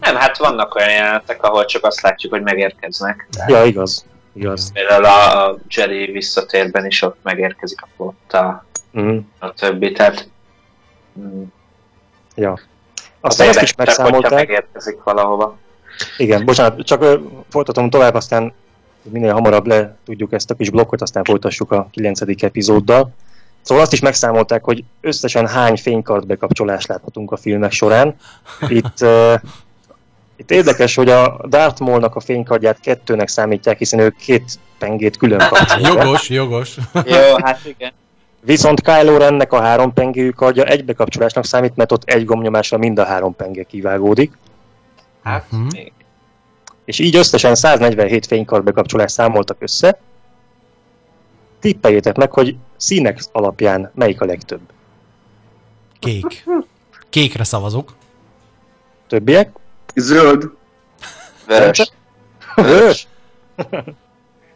Nem, hát vannak olyan jelenetek, ahol csak azt látjuk, hogy megérkeznek. De... Ja, igaz. igaz. Például a Jerry visszatérben is ott megérkezik a flotta, mm. a többi, tehát... Mm. Ja. Aztán ezt is megszámolták. megérkezik valahova. Igen, bocsánat, csak ö, folytatom tovább, aztán minél hamarabb le tudjuk ezt a kis blokkot, aztán folytassuk a 9. epizóddal. Szóval azt is megszámolták, hogy összesen hány fénykart bekapcsolást láthatunk a filmek során. Itt, uh, itt érdekes, hogy a Darth Maul-nak a fénykardját kettőnek számítják, hiszen ők két pengét külön kapcsolják. jogos, jogos. Jó, hát igen. Viszont Kylo Rennek a három pengéjű kardja egy bekapcsolásnak számít, mert ott egy gomnyomásra mind a három penge kivágódik. Hát, uh-huh. még. És így összesen 147 fénykard bekapcsolást számoltak össze. Tippeljétek meg, hogy színek alapján melyik a legtöbb? Kék. Kékre szavazok. Többiek? Zöld. Vörös. Vörös?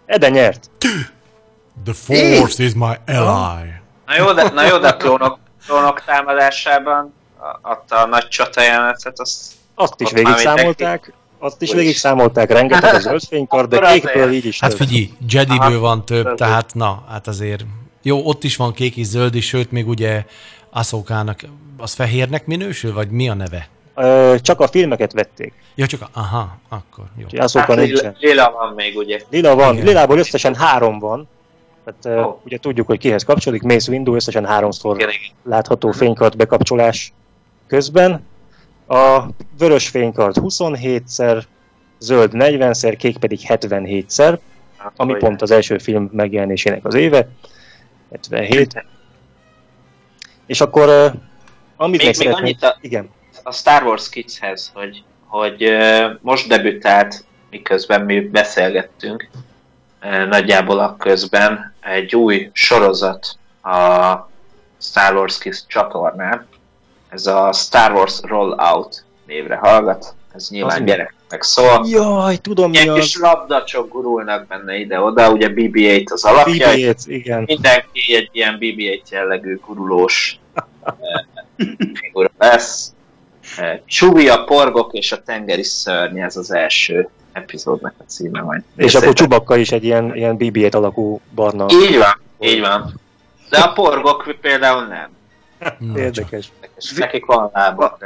Ede nyert. The force is my ally. Na jó, de, na jó, de a klónok, klónok támadásában adta a nagy csata jelenetet, azt... Azt is végig számolták. Azt is végig számolták, rengeteg az zöld fénykard, de kékből így is Hát figyelj, Jediből van több, tehát na, hát azért... Jó, ott is van kék és zöld is, sőt, még ugye Aszókának, az fehérnek minősül, vagy mi a neve? Ö, csak a filmeket vették. Ja, csak a, aha, akkor jó. Aszóka hát, nincsen. Lila van még, ugye? Lila van, Igen. Lilából összesen három van. Tehát oh. ugye tudjuk, hogy kihez kapcsolódik, Mace Windu összesen háromszor Igen, látható fénykart bekapcsolás közben. A vörös fénykard 27-szer, zöld 40-szer, kék pedig 77-szer, hát, ami pont az első film megjelenésének az éve. 77. És akkor, uh, amit még, még annyit a, igen. a Star Wars Kidshez, hogy, hogy uh, most debütált, miközben mi beszélgettünk, uh, nagyjából a közben egy új sorozat a Star Wars Kids csatornán, ez a Star Wars Rollout névre hallgat, ez nyilván az gyereknek szól. Jaj, tudom Ilyen mi kis labdacsok gurulnak benne ide-oda, ugye BB-8 az alapja. BB-8, igen. Mindenki egy ilyen BB-8 jellegű gurulós eh, figura lesz. Eh, Csubi a porgok és a tengeri szörny, ez az első epizódnak a címe majd. És akkor Csubakka is egy ilyen, ilyen BB-8 alakú barna. Így van, így van. De a porgok például nem. Érdekes. Nekik van lába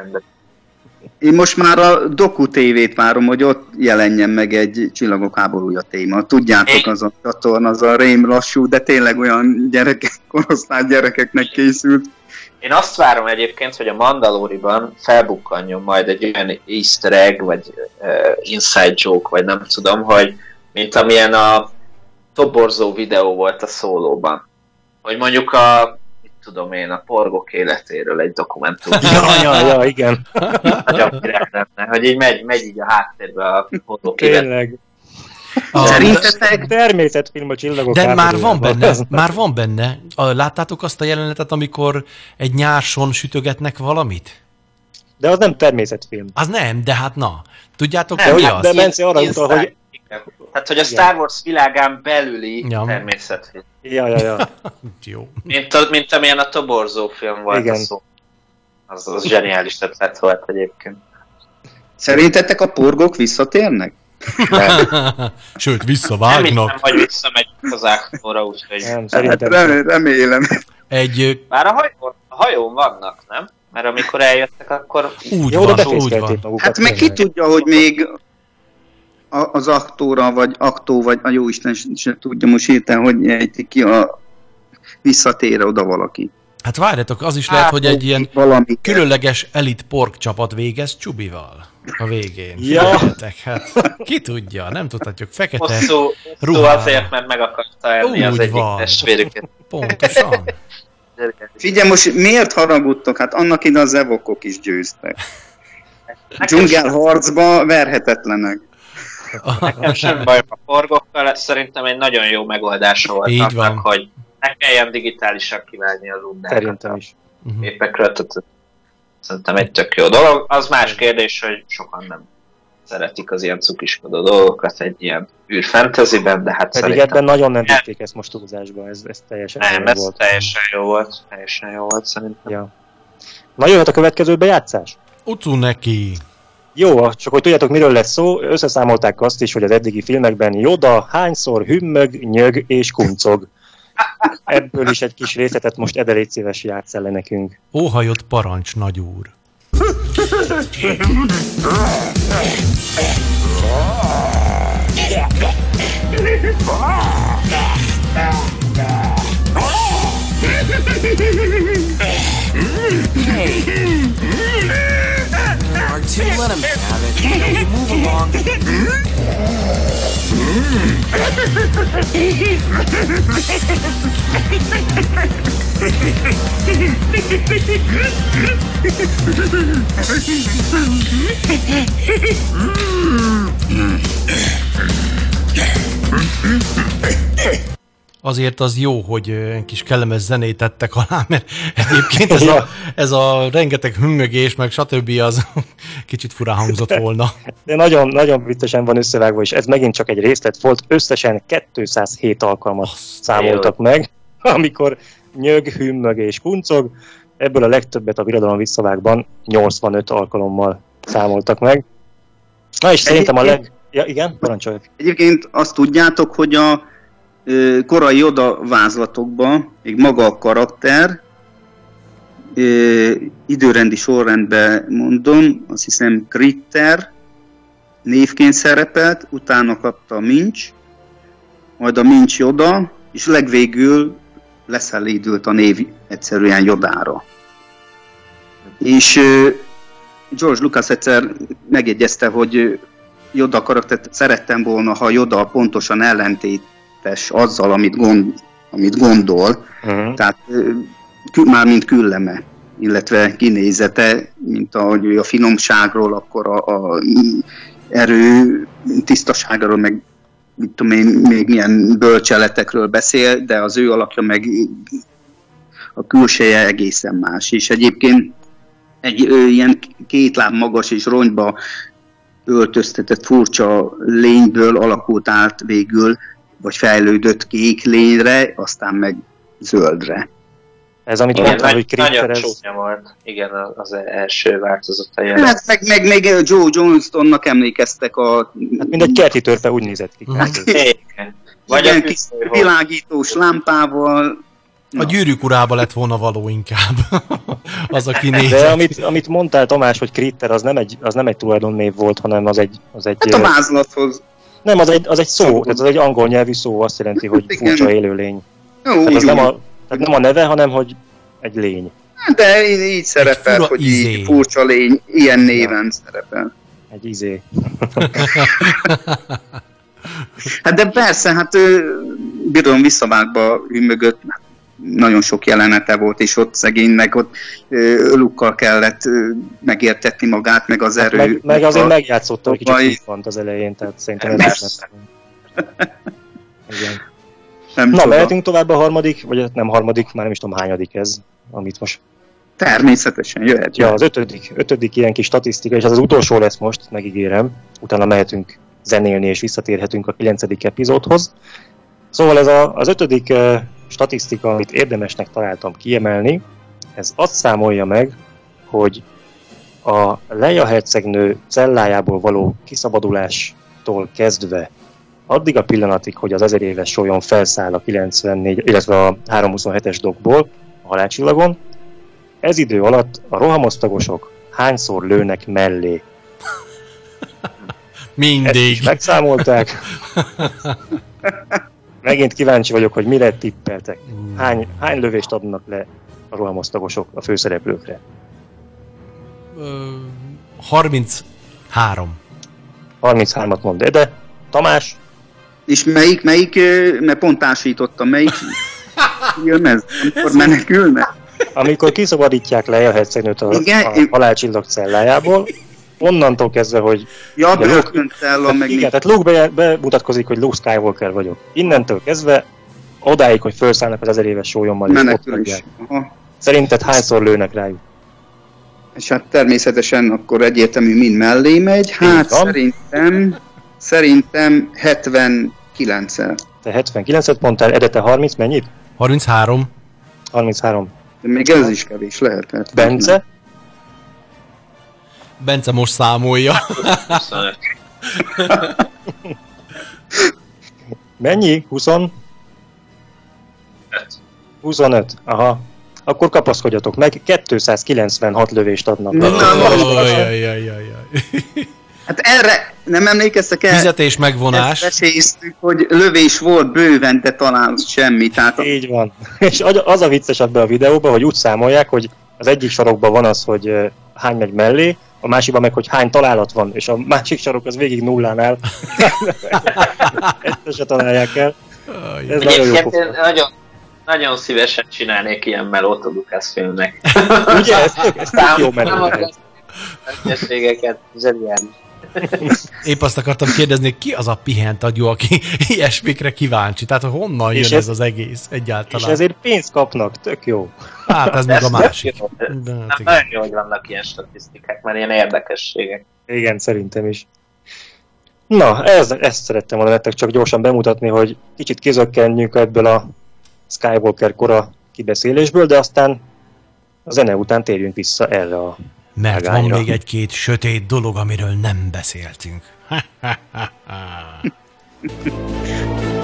Én most már a Doku TV-t várom, hogy ott jelenjen meg egy Csillagok háborúja téma. Tudjátok, az a csatorna, az a rém lassú, de tényleg olyan gyerekek, korosztály gyerekeknek készült. Én azt várom egyébként, hogy a Mandaloriban felbukkanjon majd egy olyan easter egg, vagy uh, inside joke, vagy nem tudom, hogy mint amilyen a toborzó videó volt a szólóban. Hogy mondjuk a tudom én, a porgok életéről egy dokumentum. ja, ja, ja, igen. Nagyon lenne, hogy így megy, megy így a háttérbe a fotók Tényleg. A, Szerintetek? Természetfilm a csillagok De már van benne, már van benne. Láttátok azt a jelenetet, amikor egy nyárson sütögetnek valamit? De az nem természetfilm. Az nem, de hát na. Tudjátok, nem, mi az? De Bence arra utal, hogy tehát, hogy a Star Wars világán belüli ja. természetfilm. Ja, ja, ja. Jó. Mint, a, mint amilyen a Toborzó film volt Igen. a szó. Az, az zseniális ötlet volt egyébként. Szerintetek a porgók visszatérnek? Sőt, visszavágnak. Nem hiszem, hogy visszamegy az áktóra, úgyhogy... Nem, szerintem. Hát, remélem. Egy... Már a, hajó, a hajón vannak, nem? Mert amikor eljöttek, akkor... Úgy Jó, van, úgy van. Hát meg ki tudja, hogy még az aktóra, vagy aktó, vagy a jóisten sem tudja most hirtelen, hogy ejti ki a visszatér oda valaki. Hát várjatok, az is hát, lehet, hogy egy ilyen valami különleges elit pork csapat végez Csubival a végén. Ja. hát ki tudja, nem tudhatjuk. Fekete hosszú, hosszú azért, mert meg akarta elni az egyik van. testvérüket. Pontosan. Figyelj, most miért haragudtok? Hát annak ide az evokok is győztek. Dzsungel harcba verhetetlenek. Nekem sem baj a forgókkal, szerintem egy nagyon jó megoldás volt Így annak, van. hogy ne kelljen digitálisan kivágni az undákat. Szerintem is. Uh-huh. Képekről, tehát szerintem egy tök jó dolog. Az más kérdés, hogy sokan nem szeretik az ilyen cukiskodó dolgokat egy ilyen űrfenteziben, de hát Pedig szerintem... ebben nagyon nem vitték ezt most túlzásba, ez, ez teljesen Nem, ez volt. teljesen jó volt. Teljesen jó volt szerintem. Ja. Na jöhet a következő bejátszás? Ucu neki. Jó, csak hogy tudjátok, miről lesz szó, összeszámolták azt is, hogy az eddigi filmekben Yoda hányszor hümmög, nyög és kuncog. Ebből is egy kis részletet most Ede légy szíves játsz le nekünk. Óhajott parancs, nagyúr. R2, let him have it. You know, you move along. Azért az jó, hogy kis kellemes zenét tettek alá, mert egyébként ez a, ez a rengeteg hümmögés, meg stb. az kicsit furán hangzott volna. De nagyon, nagyon viccesen van összevágva, és ez megint csak egy részlet volt. Összesen 207 alkalmat számoltak meg, amikor nyög, hümmög és kuncog. Ebből a legtöbbet a birodalom visszavágban 85 alkalommal számoltak meg. Na és szerintem a leg... Ja, igen, parancsolj. Egyébként azt tudjátok, hogy a korai Yoda vázlatokban még maga a karakter, időrendi sorrendben mondom, azt hiszem Kritter névként szerepelt, utána kapta a Mincs, majd a Mincs Yoda, és legvégül leszelédült a név egyszerűen Jodára. És George Lucas egyszer megjegyezte, hogy Yoda karaktert szerettem volna, ha Yoda pontosan ellentétes azzal, amit, gond, amit gondol, Uh-huh. tehát már mint külleme, illetve kinézete, mint ahogy ő a finomságról, akkor a, a erő tisztaságról, meg mit tudom én, még milyen bölcseletekről beszél, de az ő alakja meg a külseje egészen más. És egyébként egy ö, ilyen két láb magas és ronyba öltöztetett furcsa lényből alakult át végül, vagy fejlődött kék lényre, aztán meg zöldre. Ez, amit Igen, mondtál, hogy ez... csúnya volt. Igen, az első változata jön. Hát meg, meg, meg Joe Johnstonnak emlékeztek a... Hát mint egy kerti törpe úgy nézett ki. Igen. Vagy igen, a kis világítós lámpával. A gyűrűk urába lett volna való inkább. az a De kinézet. amit, amit mondtál Tamás, hogy Kritter, az nem egy, az nem egy tulajdonnév volt, hanem az egy, az egy, Hát a vázlathoz. Nem, az egy, az egy szó, tehát az egy angol nyelvű szó, azt jelenti, hogy furcsa élőlény. Jó, Tehát az nem a, tehát nem a neve, hanem hogy egy lény. De így, így szerepel, fura hogy izé. így furcsa lény, ilyen néven szerepel. Egy izé. Hát de persze, hát ő, birodalom visszavágba mögött nagyon sok jelenete volt, és ott szegénynek ott lukkal kellett megértetni magát, meg az erő. Hát Meg, meg azért megjátszotta, hogy kicsit font az elején, tehát szerintem ez is nem. Igen. nem Na, csoda. mehetünk tovább a harmadik, vagy nem harmadik, már nem is tudom hányadik ez, amit most Természetesen jöhet. Ja, az ötödik, ötödik ilyen kis statisztika, és az az utolsó lesz most, megígérem. Utána mehetünk zenélni, és visszatérhetünk a kilencedik epizódhoz. Szóval ez a, az ötödik statisztika, amit érdemesnek találtam kiemelni, ez azt számolja meg, hogy a Leia hercegnő cellájából való kiszabadulástól kezdve addig a pillanatig, hogy az ezer éves solyon felszáll a 94, illetve a 327-es dokból, a halálcsillagon, ez idő alatt a rohamosztagosok hányszor lőnek mellé? Ezt is Mindig. megszámolták. Megint kíváncsi vagyok, hogy mire tippeltek. Hány, hány lövést adnak le a rohamosztagosok a főszereplőkre? Ö, 33. 33-at mond de Tamás, És melyik, melyik, mert pont társítottam, melyik jön ez, amikor menekülnek? amikor kiszabadítják le a hercegnőt a, Igen, a halálcsillag cellájából, onnantól kezdve, hogy Ja, börtöncella, Tehát meg igen, tehát Luke be, bemutatkozik, hogy Luke Skywalker vagyok. Innentől kezdve odáig, hogy felszállnak az ezer éves sólyommal, hagyják. Aha. Szerinted hányszor lőnek rájuk? És hát természetesen akkor egyértelmű mind mellé megy. Hát van. szerintem, szerintem 79-el. Te 79-et mondtál, Edete 30, mennyit? 33. 33. De még ez is kevés lehetett. Bence? Bence most számolja. 25. Mennyi? 20? 25. Aha. Akkor kapaszkodjatok meg, 296 lövést adnak. Na. Hát erre nem emlékeztek el? Fizetés megvonás. Veséztük, hogy lövés volt bőven, de talán semmi. Tehát a- Így van. És az- a vicces ebbe a videóban, hogy úgy számolják, hogy az egyik sarokban van az, hogy hány megy mellé, a másikban meg, hogy hány találat van, és a másik sarok az végig nullán áll. Ezt se találják el. Ez nagyon jó nagyon, nagyon szívesen csinálnék ilyen melót a Lucas filmnek. Ugye? Ez tök, ez tök jó menő zseniális. Épp azt akartam kérdezni, ki az a pihent agyú, aki ilyesmikre kíváncsi? Tehát honnan jön És ez, ez- az egész És egyáltalán? ezért pénzt kapnak, tök jó. Hát ez meg a másik. De, hát nagyon jó, hogy vannak ilyen statisztikák, mert ilyen érdekességek. Igen, szerintem is. Na, ez, ezt szerettem volna nektek csak gyorsan bemutatni, hogy kicsit kizökkenjünk ebből a Skywalker kora kibeszélésből, de aztán a zene után térjünk vissza erre a... Mert van Vágányra. még egy-két sötét dolog, amiről nem beszéltünk. Stand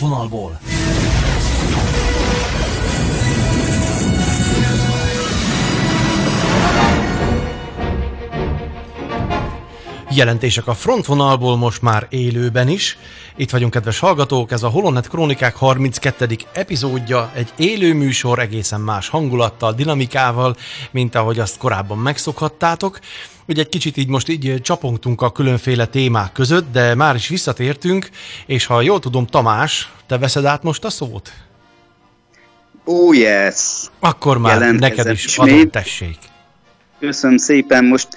Jelentések a Hírjelentések a frontvonalból most már élőben is. Itt vagyunk, kedves hallgatók, ez a Holonet Krónikák 32. epizódja, egy élő műsor egészen más hangulattal, dinamikával, mint ahogy azt korábban megszokhattátok. Ugye egy kicsit így most így csapongtunk a különféle témák között, de már is visszatértünk, és ha jól tudom, Tamás, te veszed át most a szót? Oh yes! Akkor már neked is adom, tessék. Köszönöm szépen, most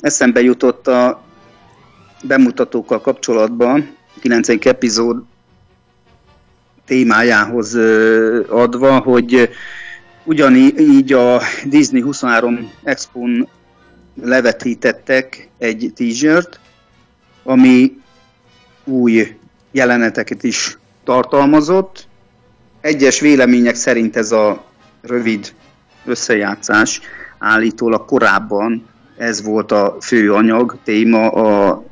eszembe jutott a bemutatókkal kapcsolatban, 9. epizód témájához adva, hogy ugyanígy a Disney 23 Expo-n levetítettek egy t-shirt, ami új jeleneteket is tartalmazott. Egyes vélemények szerint ez a rövid összejátszás állítólag korábban ez volt a fő anyag, téma a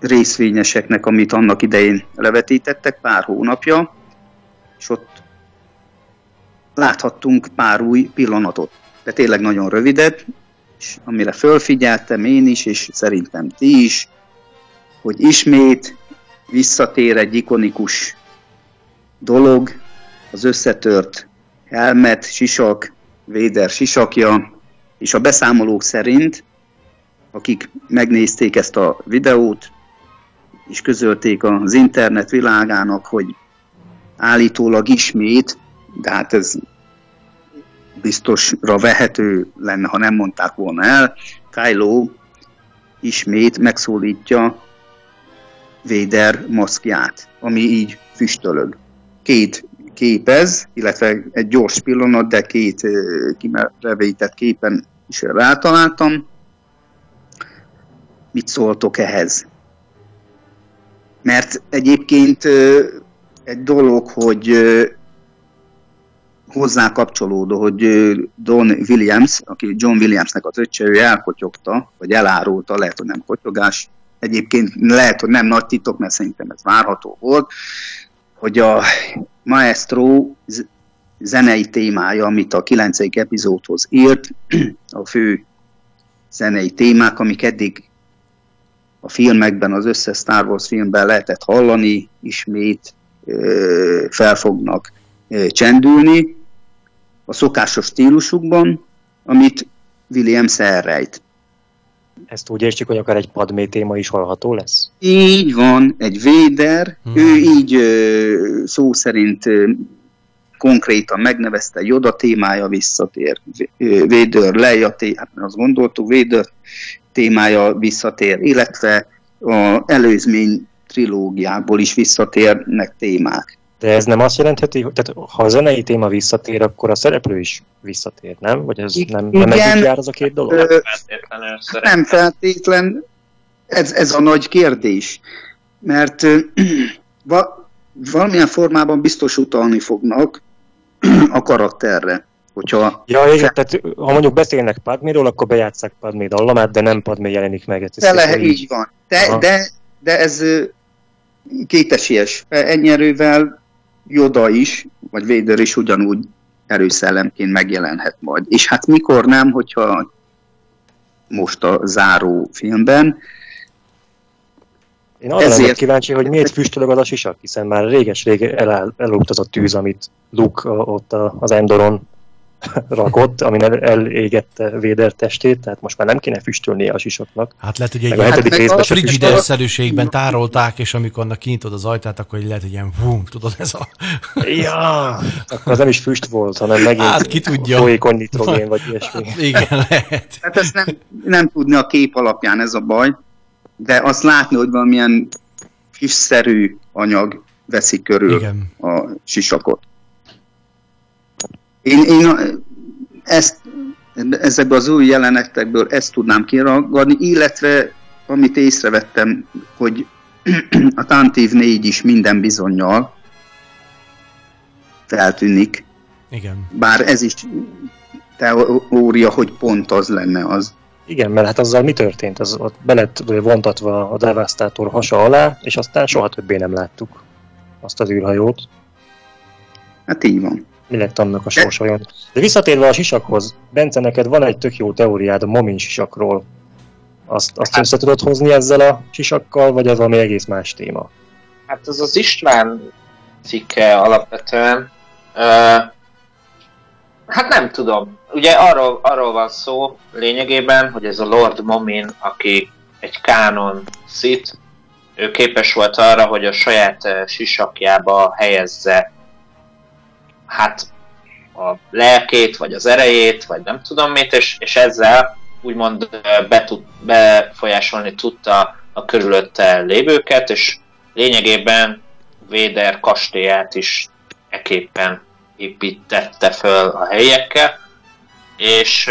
részvényeseknek, amit annak idején levetítettek pár hónapja, és ott láthattunk pár új pillanatot. De tényleg nagyon rövidet, és amire fölfigyeltem én is, és szerintem ti is, hogy ismét visszatér egy ikonikus dolog, az összetört helmet, sisak, Véder sisakja, és a beszámolók szerint, akik megnézték ezt a videót, és közölték az internet világának, hogy állítólag ismét, de hát ez biztosra vehető lenne, ha nem mondták volna el, Kylo ismét megszólítja Véder maszkját, ami így füstölög. Két képez, illetve egy gyors pillanat, de két kimerevített képen is rátaláltam. Mit szóltok ehhez? Mert egyébként egy dolog, hogy hozzá kapcsolódó, hogy Don Williams, aki John Williamsnek az öccse, ő elkotyogta, vagy elárulta, lehet, hogy nem kotyogás, egyébként lehet, hogy nem nagy titok, mert szerintem ez várható volt, hogy a Maestro zenei témája, amit a 9. epizódhoz írt, a fő zenei témák, amik eddig a filmekben, az összes Star Wars filmben lehetett hallani, ismét fel fognak csendülni a szokásos stílusukban, amit Williams elrejt. Ezt úgy értjük, hogy akár egy Padmé téma is hallható lesz? Így van, egy Véder, hmm. ő így ö, szó szerint ö, konkrétan megnevezte, Joda témája visszatér, Védőr Leia, hát azt gondoltuk, Védőr témája visszatér, illetve a előzmény trilógiából is visszatérnek témák. De ez nem azt jelentheti, tehát ha a zenei téma visszatér, akkor a szereplő is visszatér, nem? Vagy ez nem, nem együtt jár az a két dolog? Ö, nem feltétlen. Ez, ez a nagy kérdés. Mert va, valamilyen formában biztos utalni fognak a karakterre. Hogyha ja, igen, tehát ha mondjuk beszélnek Padméről, akkor bejátszák Padmé dallamát, de nem Padmé jelenik meg. Ez de lehet, így van. De, de, de ez kétesélyes. Ennyi erővel Joda is, vagy Vader is ugyanúgy erőszellemként megjelenhet majd. És hát mikor nem, hogyha most a záró filmben. Én arra Ezért... kíváncsi, hogy miért füstölög az a sisak, hiszen már réges-rég el, elúgt az a tűz, amit Luke ott az Endoron rakott, amin el, elégette Véder testét, tehát most már nem kéne füstölnie a sisaknak. Hát lehet, hogy egy hát részben frigider szerűségben tárolták, és amikor annak kinyitod az ajtát, akkor lehet, hogy ilyen vum, tudod, ez a... ja, akkor az nem is füst volt, hanem megint hát, ki tudja. folyékony nitrogén, vagy ilyesmi. Hát, igen, lehet. Hát ezt nem, nem tudni a kép alapján, ez a baj, de azt látni, hogy valamilyen kisszerű anyag veszi körül Igen. a sisakot. Én, én ezt, ezekből az új jelenetekből ezt tudnám kiragadni, illetve amit észrevettem, hogy a Tantív 4 is minden bizonyal feltűnik. Igen. Bár ez is teória, hogy pont az lenne az. Igen, mert hát azzal mi történt? Az ott be lett vontatva a Devastátor hasa alá, és aztán soha többé nem láttuk azt az űrhajót. Hát így van mi lett annak a sorsa olyan. De visszatérve a sisakhoz, Bence, neked van egy tök jó teóriád a Momin sisakról. Azt, azt hát, össze tudod hozni ezzel a sisakkal, vagy az valami egész más téma? Hát ez az István cikke alapvetően. Uh, hát nem tudom. Ugye arról, arról van szó lényegében, hogy ez a Lord Momin, aki egy kánon szit, ő képes volt arra, hogy a saját sisakjába helyezze hát a lelkét, vagy az erejét, vagy nem tudom mit, és, és ezzel úgymond betud, befolyásolni tudta a körülötte lévőket, és lényegében Véder kastélyát is eképpen építette föl a helyekkel, és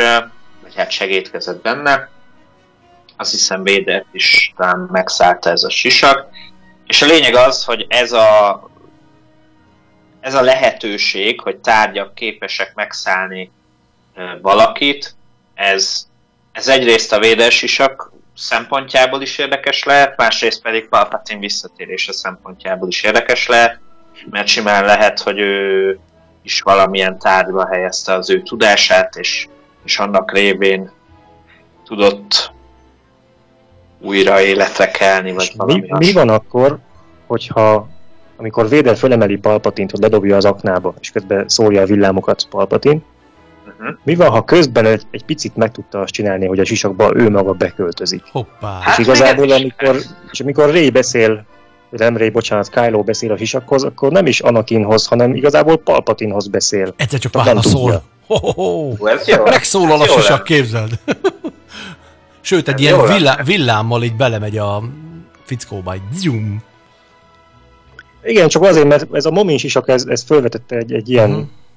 vagy hát segítkezett benne. Azt hiszem Véder is talán megszállta ez a sisak. És a lényeg az, hogy ez a, ez a lehetőség, hogy tárgyak képesek megszállni valakit, ez, ez egyrészt a védersisak szempontjából is érdekes lehet, másrészt pedig Palpatine visszatérése szempontjából is érdekes lehet, mert simán lehet, hogy ő is valamilyen tárgyba helyezte az ő tudását, és, és annak révén tudott újra életre kelni, vagy valami mi, mi van akkor, hogyha amikor Véder fölemeli Palpatint, hogy ledobja az aknába, és közben szólja a villámokat Palpatin, uh-huh. mi van, ha közben egy, egy picit meg tudta azt csinálni, hogy a sisakba ő maga beköltözik? Hoppá. És hát igazából, amikor, és amikor Ray beszél, nem Ray, bocsánat, Kylo beszél a sisakhoz, akkor nem is Anakinhoz, hanem igazából Palpatinhoz beszél. Egyszer csak válaszol. Megszólal a sisak, képzeld. Sőt, egy ilyen villá, villámmal így belemegy a fickóba, egy zoom. Igen, csak azért, mert ez a Momin sisak, ez, ez felvetette egy, egy ilyen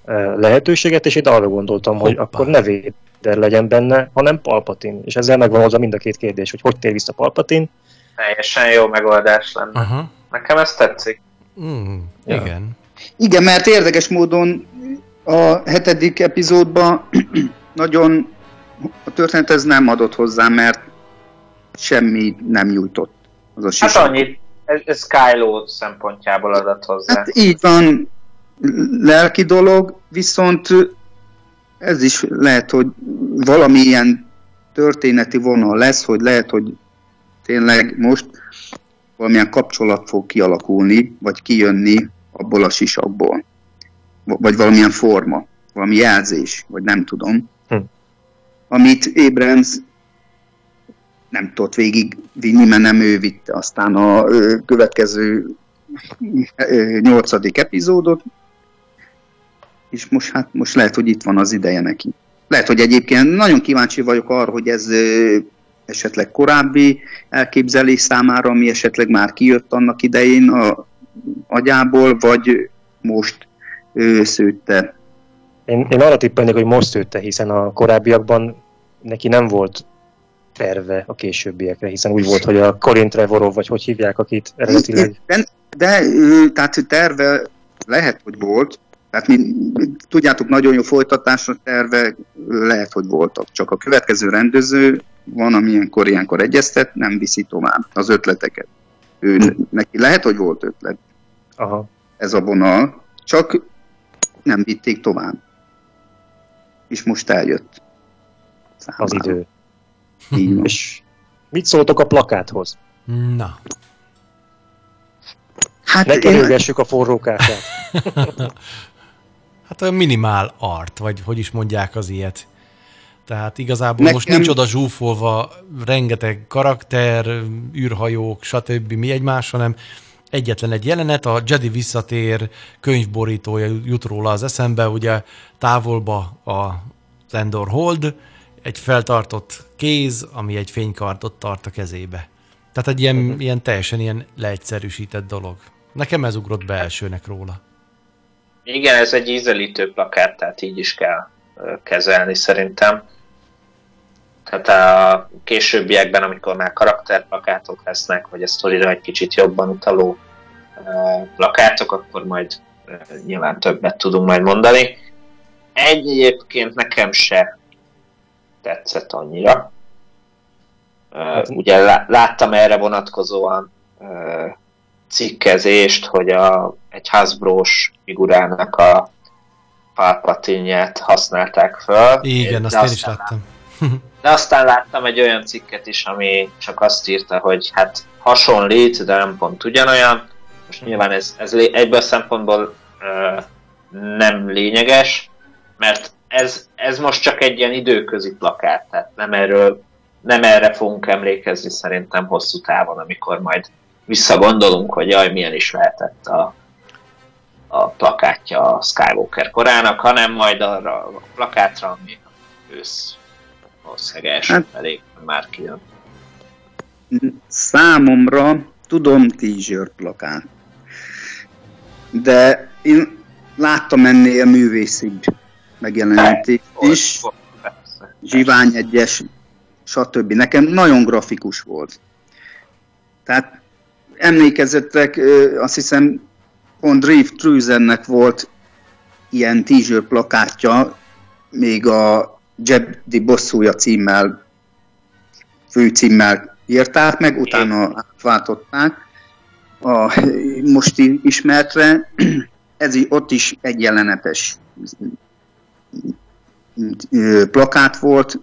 uh-huh. lehetőséget, és én arra gondoltam, Hoppá. hogy akkor ne Véder legyen benne, hanem Palpatin. És ezzel megvan oldva mind a két kérdés, hogy hogy tér vissza Palpatin. Teljesen jó megoldás lenne. Uh-huh. Nekem ez tetszik. Mm, ja. Igen. Igen, mert érdekes módon a hetedik epizódban nagyon a történet ez nem adott hozzá, mert semmi nem nyújtott. Az a hát annyit, ez, ez Kylo szempontjából adott hozzá. Hát így van, lelki dolog, viszont ez is lehet, hogy valamilyen történeti vonal lesz, hogy lehet, hogy tényleg most valamilyen kapcsolat fog kialakulni, vagy kijönni abból a sisakból. Vagy valamilyen forma, valami jelzés, vagy nem tudom. Hm. Amit Abrams nem tudott végig vinni, mert nem ő vitte aztán a következő nyolcadik epizódot, és most, hát, most lehet, hogy itt van az ideje neki. Lehet, hogy egyébként nagyon kíváncsi vagyok arra, hogy ez esetleg korábbi elképzelés számára, ami esetleg már kijött annak idején a agyából, vagy most ő szőtte. Én, én arra tippelnék, hogy most szőtte, hiszen a korábbiakban neki nem volt terve a későbbiekre, hiszen úgy volt, hogy a Corin Trevorov, vagy hogy hívják, akit eredetileg... De, de tehát terve lehet, hogy volt, tehát mi, tudjátok, nagyon jó folytatásra terve lehet, hogy voltak. Csak a következő rendező van, ami ilyenkor, ilyenkor egyeztet, nem viszi tovább az ötleteket. Ő, neki lehet, hogy volt ötlet. Aha. Ez a vonal, csak nem vitték tovább. És most eljött. Számára. Az idő. Így És mit szóltok a plakáthoz? Na. Hát ne kerülgessük én... a forrókását. hát olyan minimál art, vagy hogy is mondják az ilyet. Tehát igazából Nekem... most nincs oda zsúfolva rengeteg karakter, űrhajók, stb. mi egymás, hanem egyetlen egy jelenet, a Jedi visszatér könyvborítója jut róla az eszembe, ugye távolba a Endor Hold, egy feltartott kéz, ami egy fénykardot tart a kezébe. Tehát egy ilyen, uh-huh. ilyen teljesen ilyen leegyszerűsített dolog. Nekem ez ugrott be elsőnek róla. Igen, ez egy ízelítő plakát, tehát így is kell kezelni szerintem. Tehát a későbbiekben, amikor már karakterplakátok lesznek, vagy a sztorira egy kicsit jobban utaló plakátok, akkor majd nyilván többet tudunk majd mondani. Egyébként nekem se tetszett annyira. Uh, ugye láttam erre vonatkozóan uh, cikkezést, hogy a, egy Hasbro-s figurának a palpatinját használták föl. Igen, azt én is láttam. De aztán láttam egy olyan cikket is, ami csak azt írta, hogy hát hasonlít, de nem pont ugyanolyan. Most nyilván ez, ez egyből szempontból ö, nem lényeges, mert ez, ez most csak egy ilyen időközi plakát, tehát nem erről nem erre fogunk emlékezni szerintem hosszú távon, amikor majd visszagondolunk, hogy jaj, milyen is lehetett a, a plakátja a Skywalker korának, hanem majd arra a plakátra, ami ősz valószínűleg első hát, elég már kijön. Számomra tudom t-shirt plakát, de én láttam ennél művészibb megjelenítést is. Zsivány egyes stb. Nekem nagyon grafikus volt. Tehát emlékezettek, azt hiszem, pont Dave Truzennek volt ilyen t plakátja, még a Jedi bosszúja címmel, főcímmel írták meg, utána átváltották a mosti ismertre. Ez ott is egy jelenetes plakát volt,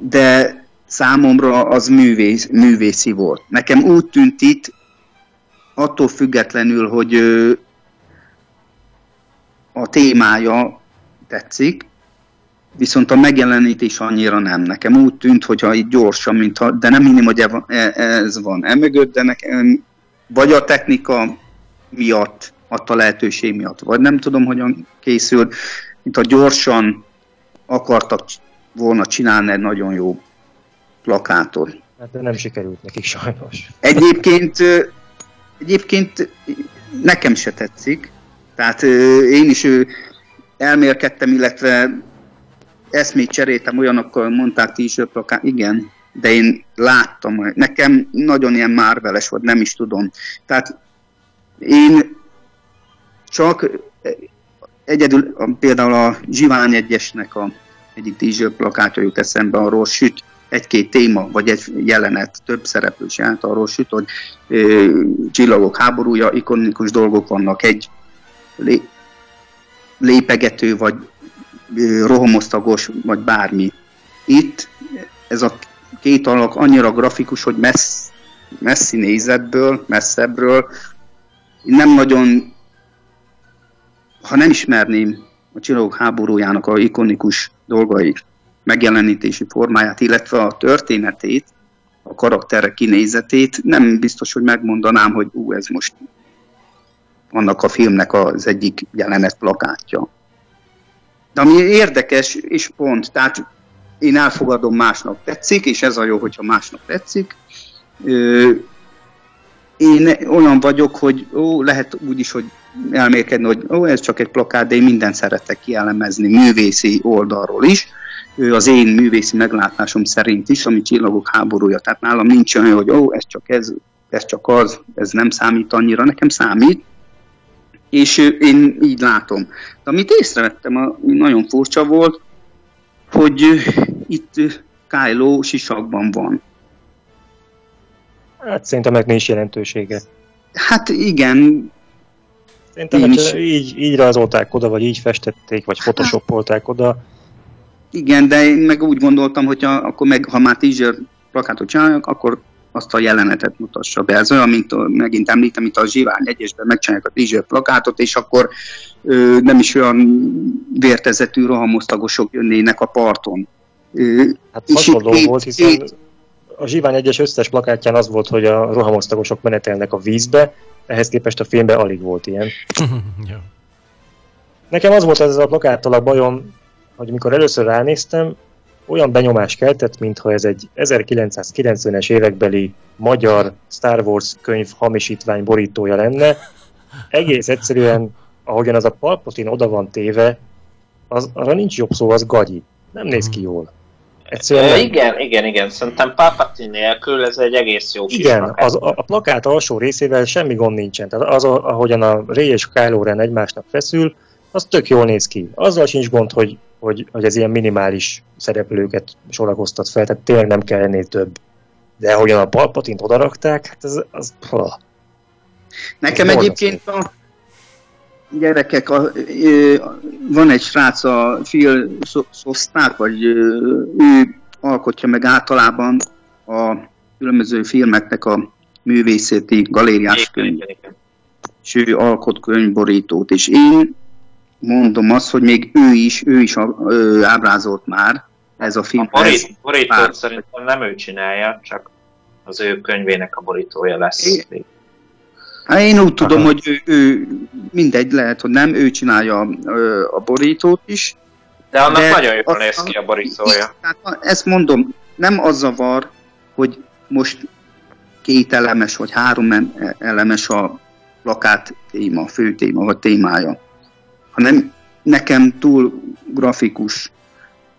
de számomra az művész, művészi volt. Nekem úgy tűnt itt, attól függetlenül, hogy a témája tetszik, viszont a megjelenítés annyira nem. Nekem úgy tűnt, hogyha itt gyorsan, mintha, de nem hinném, hogy e, ez van emögött, de nekem vagy a technika miatt, adta lehetőség miatt, vagy nem tudom, hogyan készült, mintha gyorsan akartak volna csinálni egy nagyon jó plakátot. Hát de nem sikerült nekik sajnos. Egyébként, egyébként nekem se tetszik. Tehát én is elmélkedtem, illetve eszmét cseréltem, olyanokkal mondták t-shirt plakát, igen, de én láttam, nekem nagyon ilyen márveles volt, nem is tudom. Tehát én csak egyedül például a Zsivány egyesnek a egyik tízső plakátja jut eszembe, arról süt egy-két téma, vagy egy jelenet, több szereplős jelent arról süt, hogy ö, csillagok háborúja, ikonikus dolgok vannak, egy lé, lépegető, vagy ö, rohamosztagos, vagy bármi. Itt ez a két alak annyira grafikus, hogy messz, messzi nézetből, messzebbről, nem nagyon, ha nem ismerném a csillagok háborújának a ikonikus dolgait, megjelenítési formáját, illetve a történetét, a karakterek kinézetét, nem biztos, hogy megmondanám, hogy ú, ez most annak a filmnek az egyik jelenet plakátja. De ami érdekes, és pont, tehát én elfogadom, másnak tetszik, és ez a jó, hogyha másnak tetszik. Én olyan vagyok, hogy ó, lehet úgy is, hogy elmélkedni, hogy ó, ez csak egy plakát, de én mindent szeretek kielemezni művészi oldalról is. Ő az én művészi meglátásom szerint is, ami csillagok háborúja. Tehát nálam nincs olyan, hogy ó, ez csak ez, ez csak az, ez nem számít annyira, nekem számít. És én így látom. De amit észrevettem, ami nagyon furcsa volt, hogy itt Kylo sisakban van. Hát szerintem meg nincs jelentősége. Hát igen, Szerintem Én is. így, így rajzolták oda, vagy így festették, vagy photoshopolták oda. Igen, de én meg úgy gondoltam, hogy a, akkor meg, ha már teaser plakátot csinálják, akkor azt a jelenetet mutassa be. Ez olyan, mint a, megint említem, mint a Zsivány egyesben megcsinálják a teaser plakátot, és akkor ö, nem is olyan vértezetű rohamosztagosok jönnének a parton. Ö, hát hasonló volt, hiszen a Zsivány egyes összes plakátján az volt, hogy a rohamosztagosok menetelnek a vízbe, ehhez képest a filmben alig volt ilyen. ja. Nekem az volt ez a plakáttal a bajom, hogy mikor először ránéztem, olyan benyomás keltett, mintha ez egy 1990-es évekbeli magyar Star Wars könyv hamisítvány borítója lenne. Egész egyszerűen, ahogyan az a Palpatine oda van téve, az, arra nincs jobb szó, az gagyi. Nem néz ki jól. Egyszerűen e, igen, igen, igen. Szerintem Palpatine nélkül ez egy egész jó Igen, az, a, a plakát alsó részével semmi gond nincsen. Tehát az, ahogyan a Ray és Kylo Ren egymásnak feszül, az tök jól néz ki. Azzal sincs gond, hogy, hogy, hogy ez ilyen minimális szereplőket sorakoztat fel, tehát tényleg nem kell ennél több. De ahogyan a Palpatint odarakták, hát ez, az... Hol. Nekem ez egyébként a, gyerekek, a, van egy srác, a Phil Szosták, vagy ő alkotja meg általában a különböző filmeknek a művészeti galériás könyv. És ő alkot könyvborítót, és én mondom azt, hogy még ő is, ő is ö, ábrázolt már ez a film. A borít, borítót szerintem nem ő csinálja, csak az ő könyvének a borítója lesz. É, Hát én úgy tudom, Aha. hogy ő, ő mindegy, lehet, hogy nem, ő csinálja a borítót is. De annak de nagyon jól néz ki a borítója. Tehát ezt mondom, nem az zavar, hogy most két elemes vagy három elemes a plakát téma, a fő téma, vagy témája, hanem nekem túl grafikus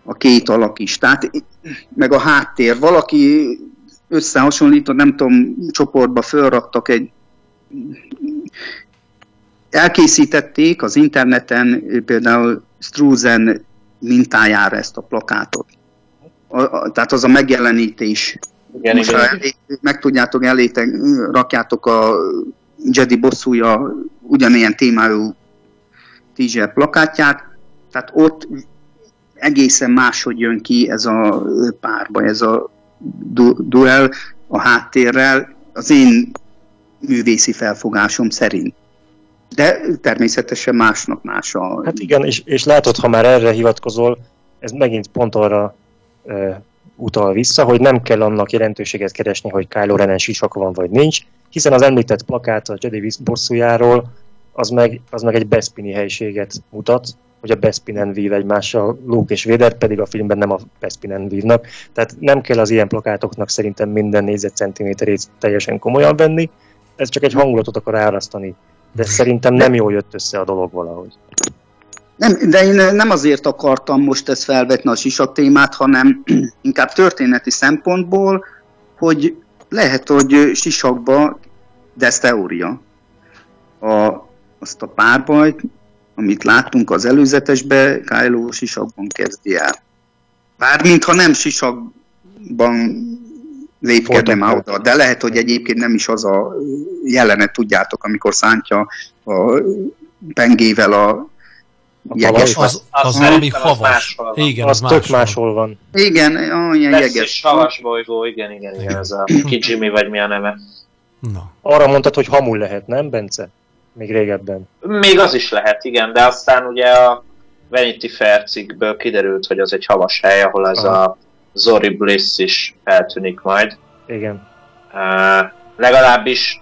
a két alak is. Tehát, meg a háttér. Valaki összehasonlított, nem tudom, csoportba fölraktak egy elkészítették az interneten például Struzen mintájára ezt a plakátot. A, a, tehát az a megjelenítés. Igen, Most igen. Elé, meg tudjátok, elétek, rakjátok a Jedi bosszúja ugyanilyen témájú tízser plakátját, tehát ott egészen máshogy jön ki ez a párba, ez a du- duel a háttérrel. Az én művészi felfogásom szerint. De természetesen másnak más a... Hát igen, és, és látod, ha már erre hivatkozol, ez megint pont arra e, utal vissza, hogy nem kell annak jelentőséget keresni, hogy Kylo Ren sisak van vagy nincs, hiszen az említett plakát a Jedi bosszújáról, az meg, az meg egy Bespini helységet mutat, hogy a Bespinen vív egymással, Luke és Vader pedig a filmben nem a Bespinen vívnak. Tehát nem kell az ilyen plakátoknak szerintem minden négyzetcentiméterét teljesen komolyan venni, ez csak egy hangulatot akar árasztani. De szerintem nem jól jött össze a dolog valahogy. Nem, de én nem azért akartam most ezt felvetni a sisak témát, hanem inkább történeti szempontból, hogy lehet, hogy sisakba, de ez teória, a, azt a párbajt, amit láttunk az előzetesbe, Kylo sisakban kezdi el. Bár mintha nem sisakban lépkedne már oda. De lehet, hogy egyébként nem is az a jelenet, tudjátok, amikor szántja a pengével a jeges. Az, az, az valami havas. Igen, az, az tök máshol van. Igen, olyan jeges. jeges. havas bolygó, igen, igen, igen, ez a Kijimi, vagy mi a neve. Na. Arra mondtad, hogy hamul lehet, nem, Bence? Még régebben. Még az is lehet, igen, de aztán ugye a Vanity Fair cikkből kiderült, hogy az egy havas hely, ahol ez Aha. a Zori Bliss is eltűnik majd. Igen. Uh, legalábbis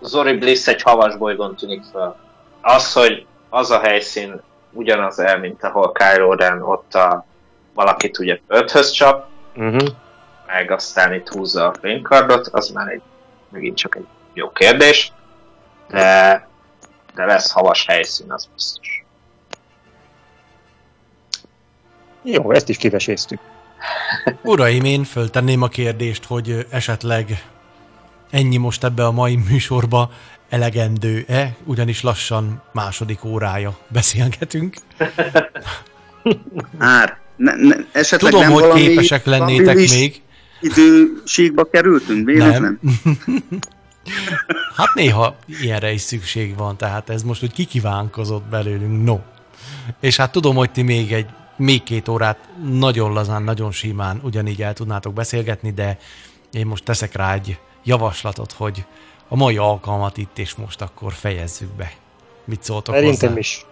Zori Bliss egy havas bolygón tűnik fel. Az, hogy az a helyszín ugyanaz el, mint ahol Kylo Ren ott a valakit ugye öthöz csap, uh-huh. meg aztán itt húzza a fénykardot, az már egy, megint csak egy jó kérdés, de, de lesz havas helyszín, az biztos. Jó, ezt is kiveséztük. Uraim, én föltenném a kérdést, hogy esetleg ennyi most ebbe a mai műsorba elegendő-e, ugyanis lassan második órája beszélgetünk. Már, ne, ne, esetleg Tudom, nem hogy képesek lennétek még. Időségbe kerültünk, véletlen? Nem. hát néha ilyenre is szükség van, tehát ez most úgy kikívánkozott belőlünk, no. És hát tudom, hogy ti még egy még két órát nagyon lazán, nagyon simán ugyanígy el tudnátok beszélgetni, de én most teszek rá egy javaslatot, hogy a mai alkalmat itt és most akkor fejezzük be. Mit szóltok Szerintem hozzá? is.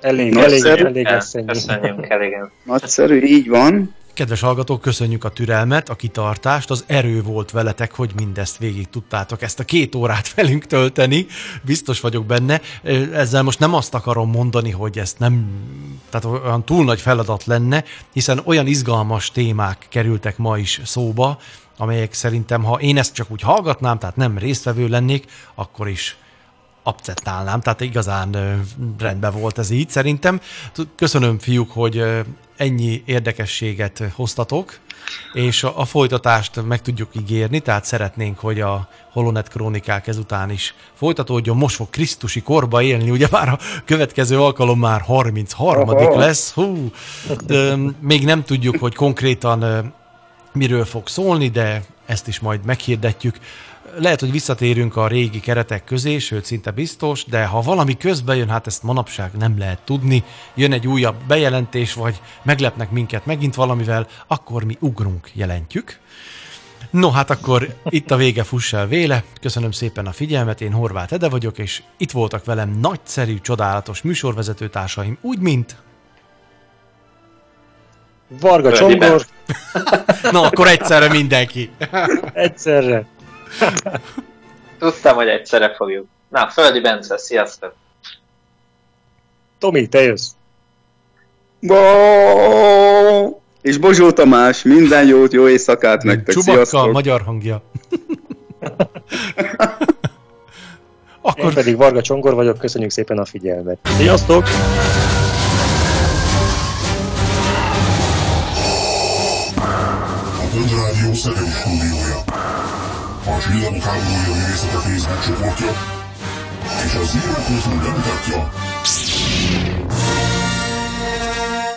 Elég, elég, elég, elég Köszönjük, elég. Nagyszerű, így van. Kedves hallgatók, köszönjük a türelmet, a kitartást, az erő volt veletek, hogy mindezt végig tudtátok ezt a két órát velünk tölteni, biztos vagyok benne. Ezzel most nem azt akarom mondani, hogy ezt nem, tehát olyan túl nagy feladat lenne, hiszen olyan izgalmas témák kerültek ma is szóba, amelyek szerintem, ha én ezt csak úgy hallgatnám, tehát nem résztvevő lennék, akkor is abcettálnám, tehát igazán rendben volt ez így szerintem. Köszönöm fiúk, hogy ennyi érdekességet hoztatok, és a, a folytatást meg tudjuk ígérni, tehát szeretnénk, hogy a Holonet krónikák ezután is folytatódjon. Most fog Krisztusi korba élni, ugye már a következő alkalom már 33 Aha. lesz. Hú, de még nem tudjuk, hogy konkrétan miről fog szólni, de ezt is majd meghirdetjük. Lehet, hogy visszatérünk a régi keretek közé, sőt szinte biztos, de ha valami közbe jön, hát ezt manapság nem lehet tudni, jön egy újabb bejelentés, vagy meglepnek minket megint valamivel, akkor mi ugrunk, jelentjük. No, hát akkor itt a vége, fuss el véle. Köszönöm szépen a figyelmet, én Horváth Ede vagyok, és itt voltak velem nagyszerű, csodálatos műsorvezető társaim, úgy, mint... Varga Csongor. Na, akkor egyszerre mindenki. egyszerre. Tudtam, hogy egyszerre fogjuk. Na, Földi Bence, sziasztok! Tomi, te jössz. Bo! És Bozsó Tamás, minden jót, jó éjszakát nektek, Csubakka, sziasztok! magyar hangja. Akkor... Én pedig Varga Csongor vagyok, köszönjük szépen a figyelmet. Sziasztok! A Földrádió Szegedi stúdiója. A Csillagok háborúja művészete Facebook csoportja és a Zero Kultúr bemutatja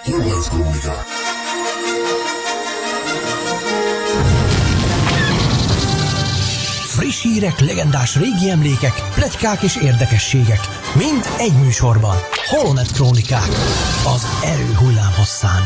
Horváth Krónikák. Friss hírek, legendás régi emlékek, pletykák és érdekességek. Mind egy műsorban. Holonet Krónikák. Az erő hullám hosszán.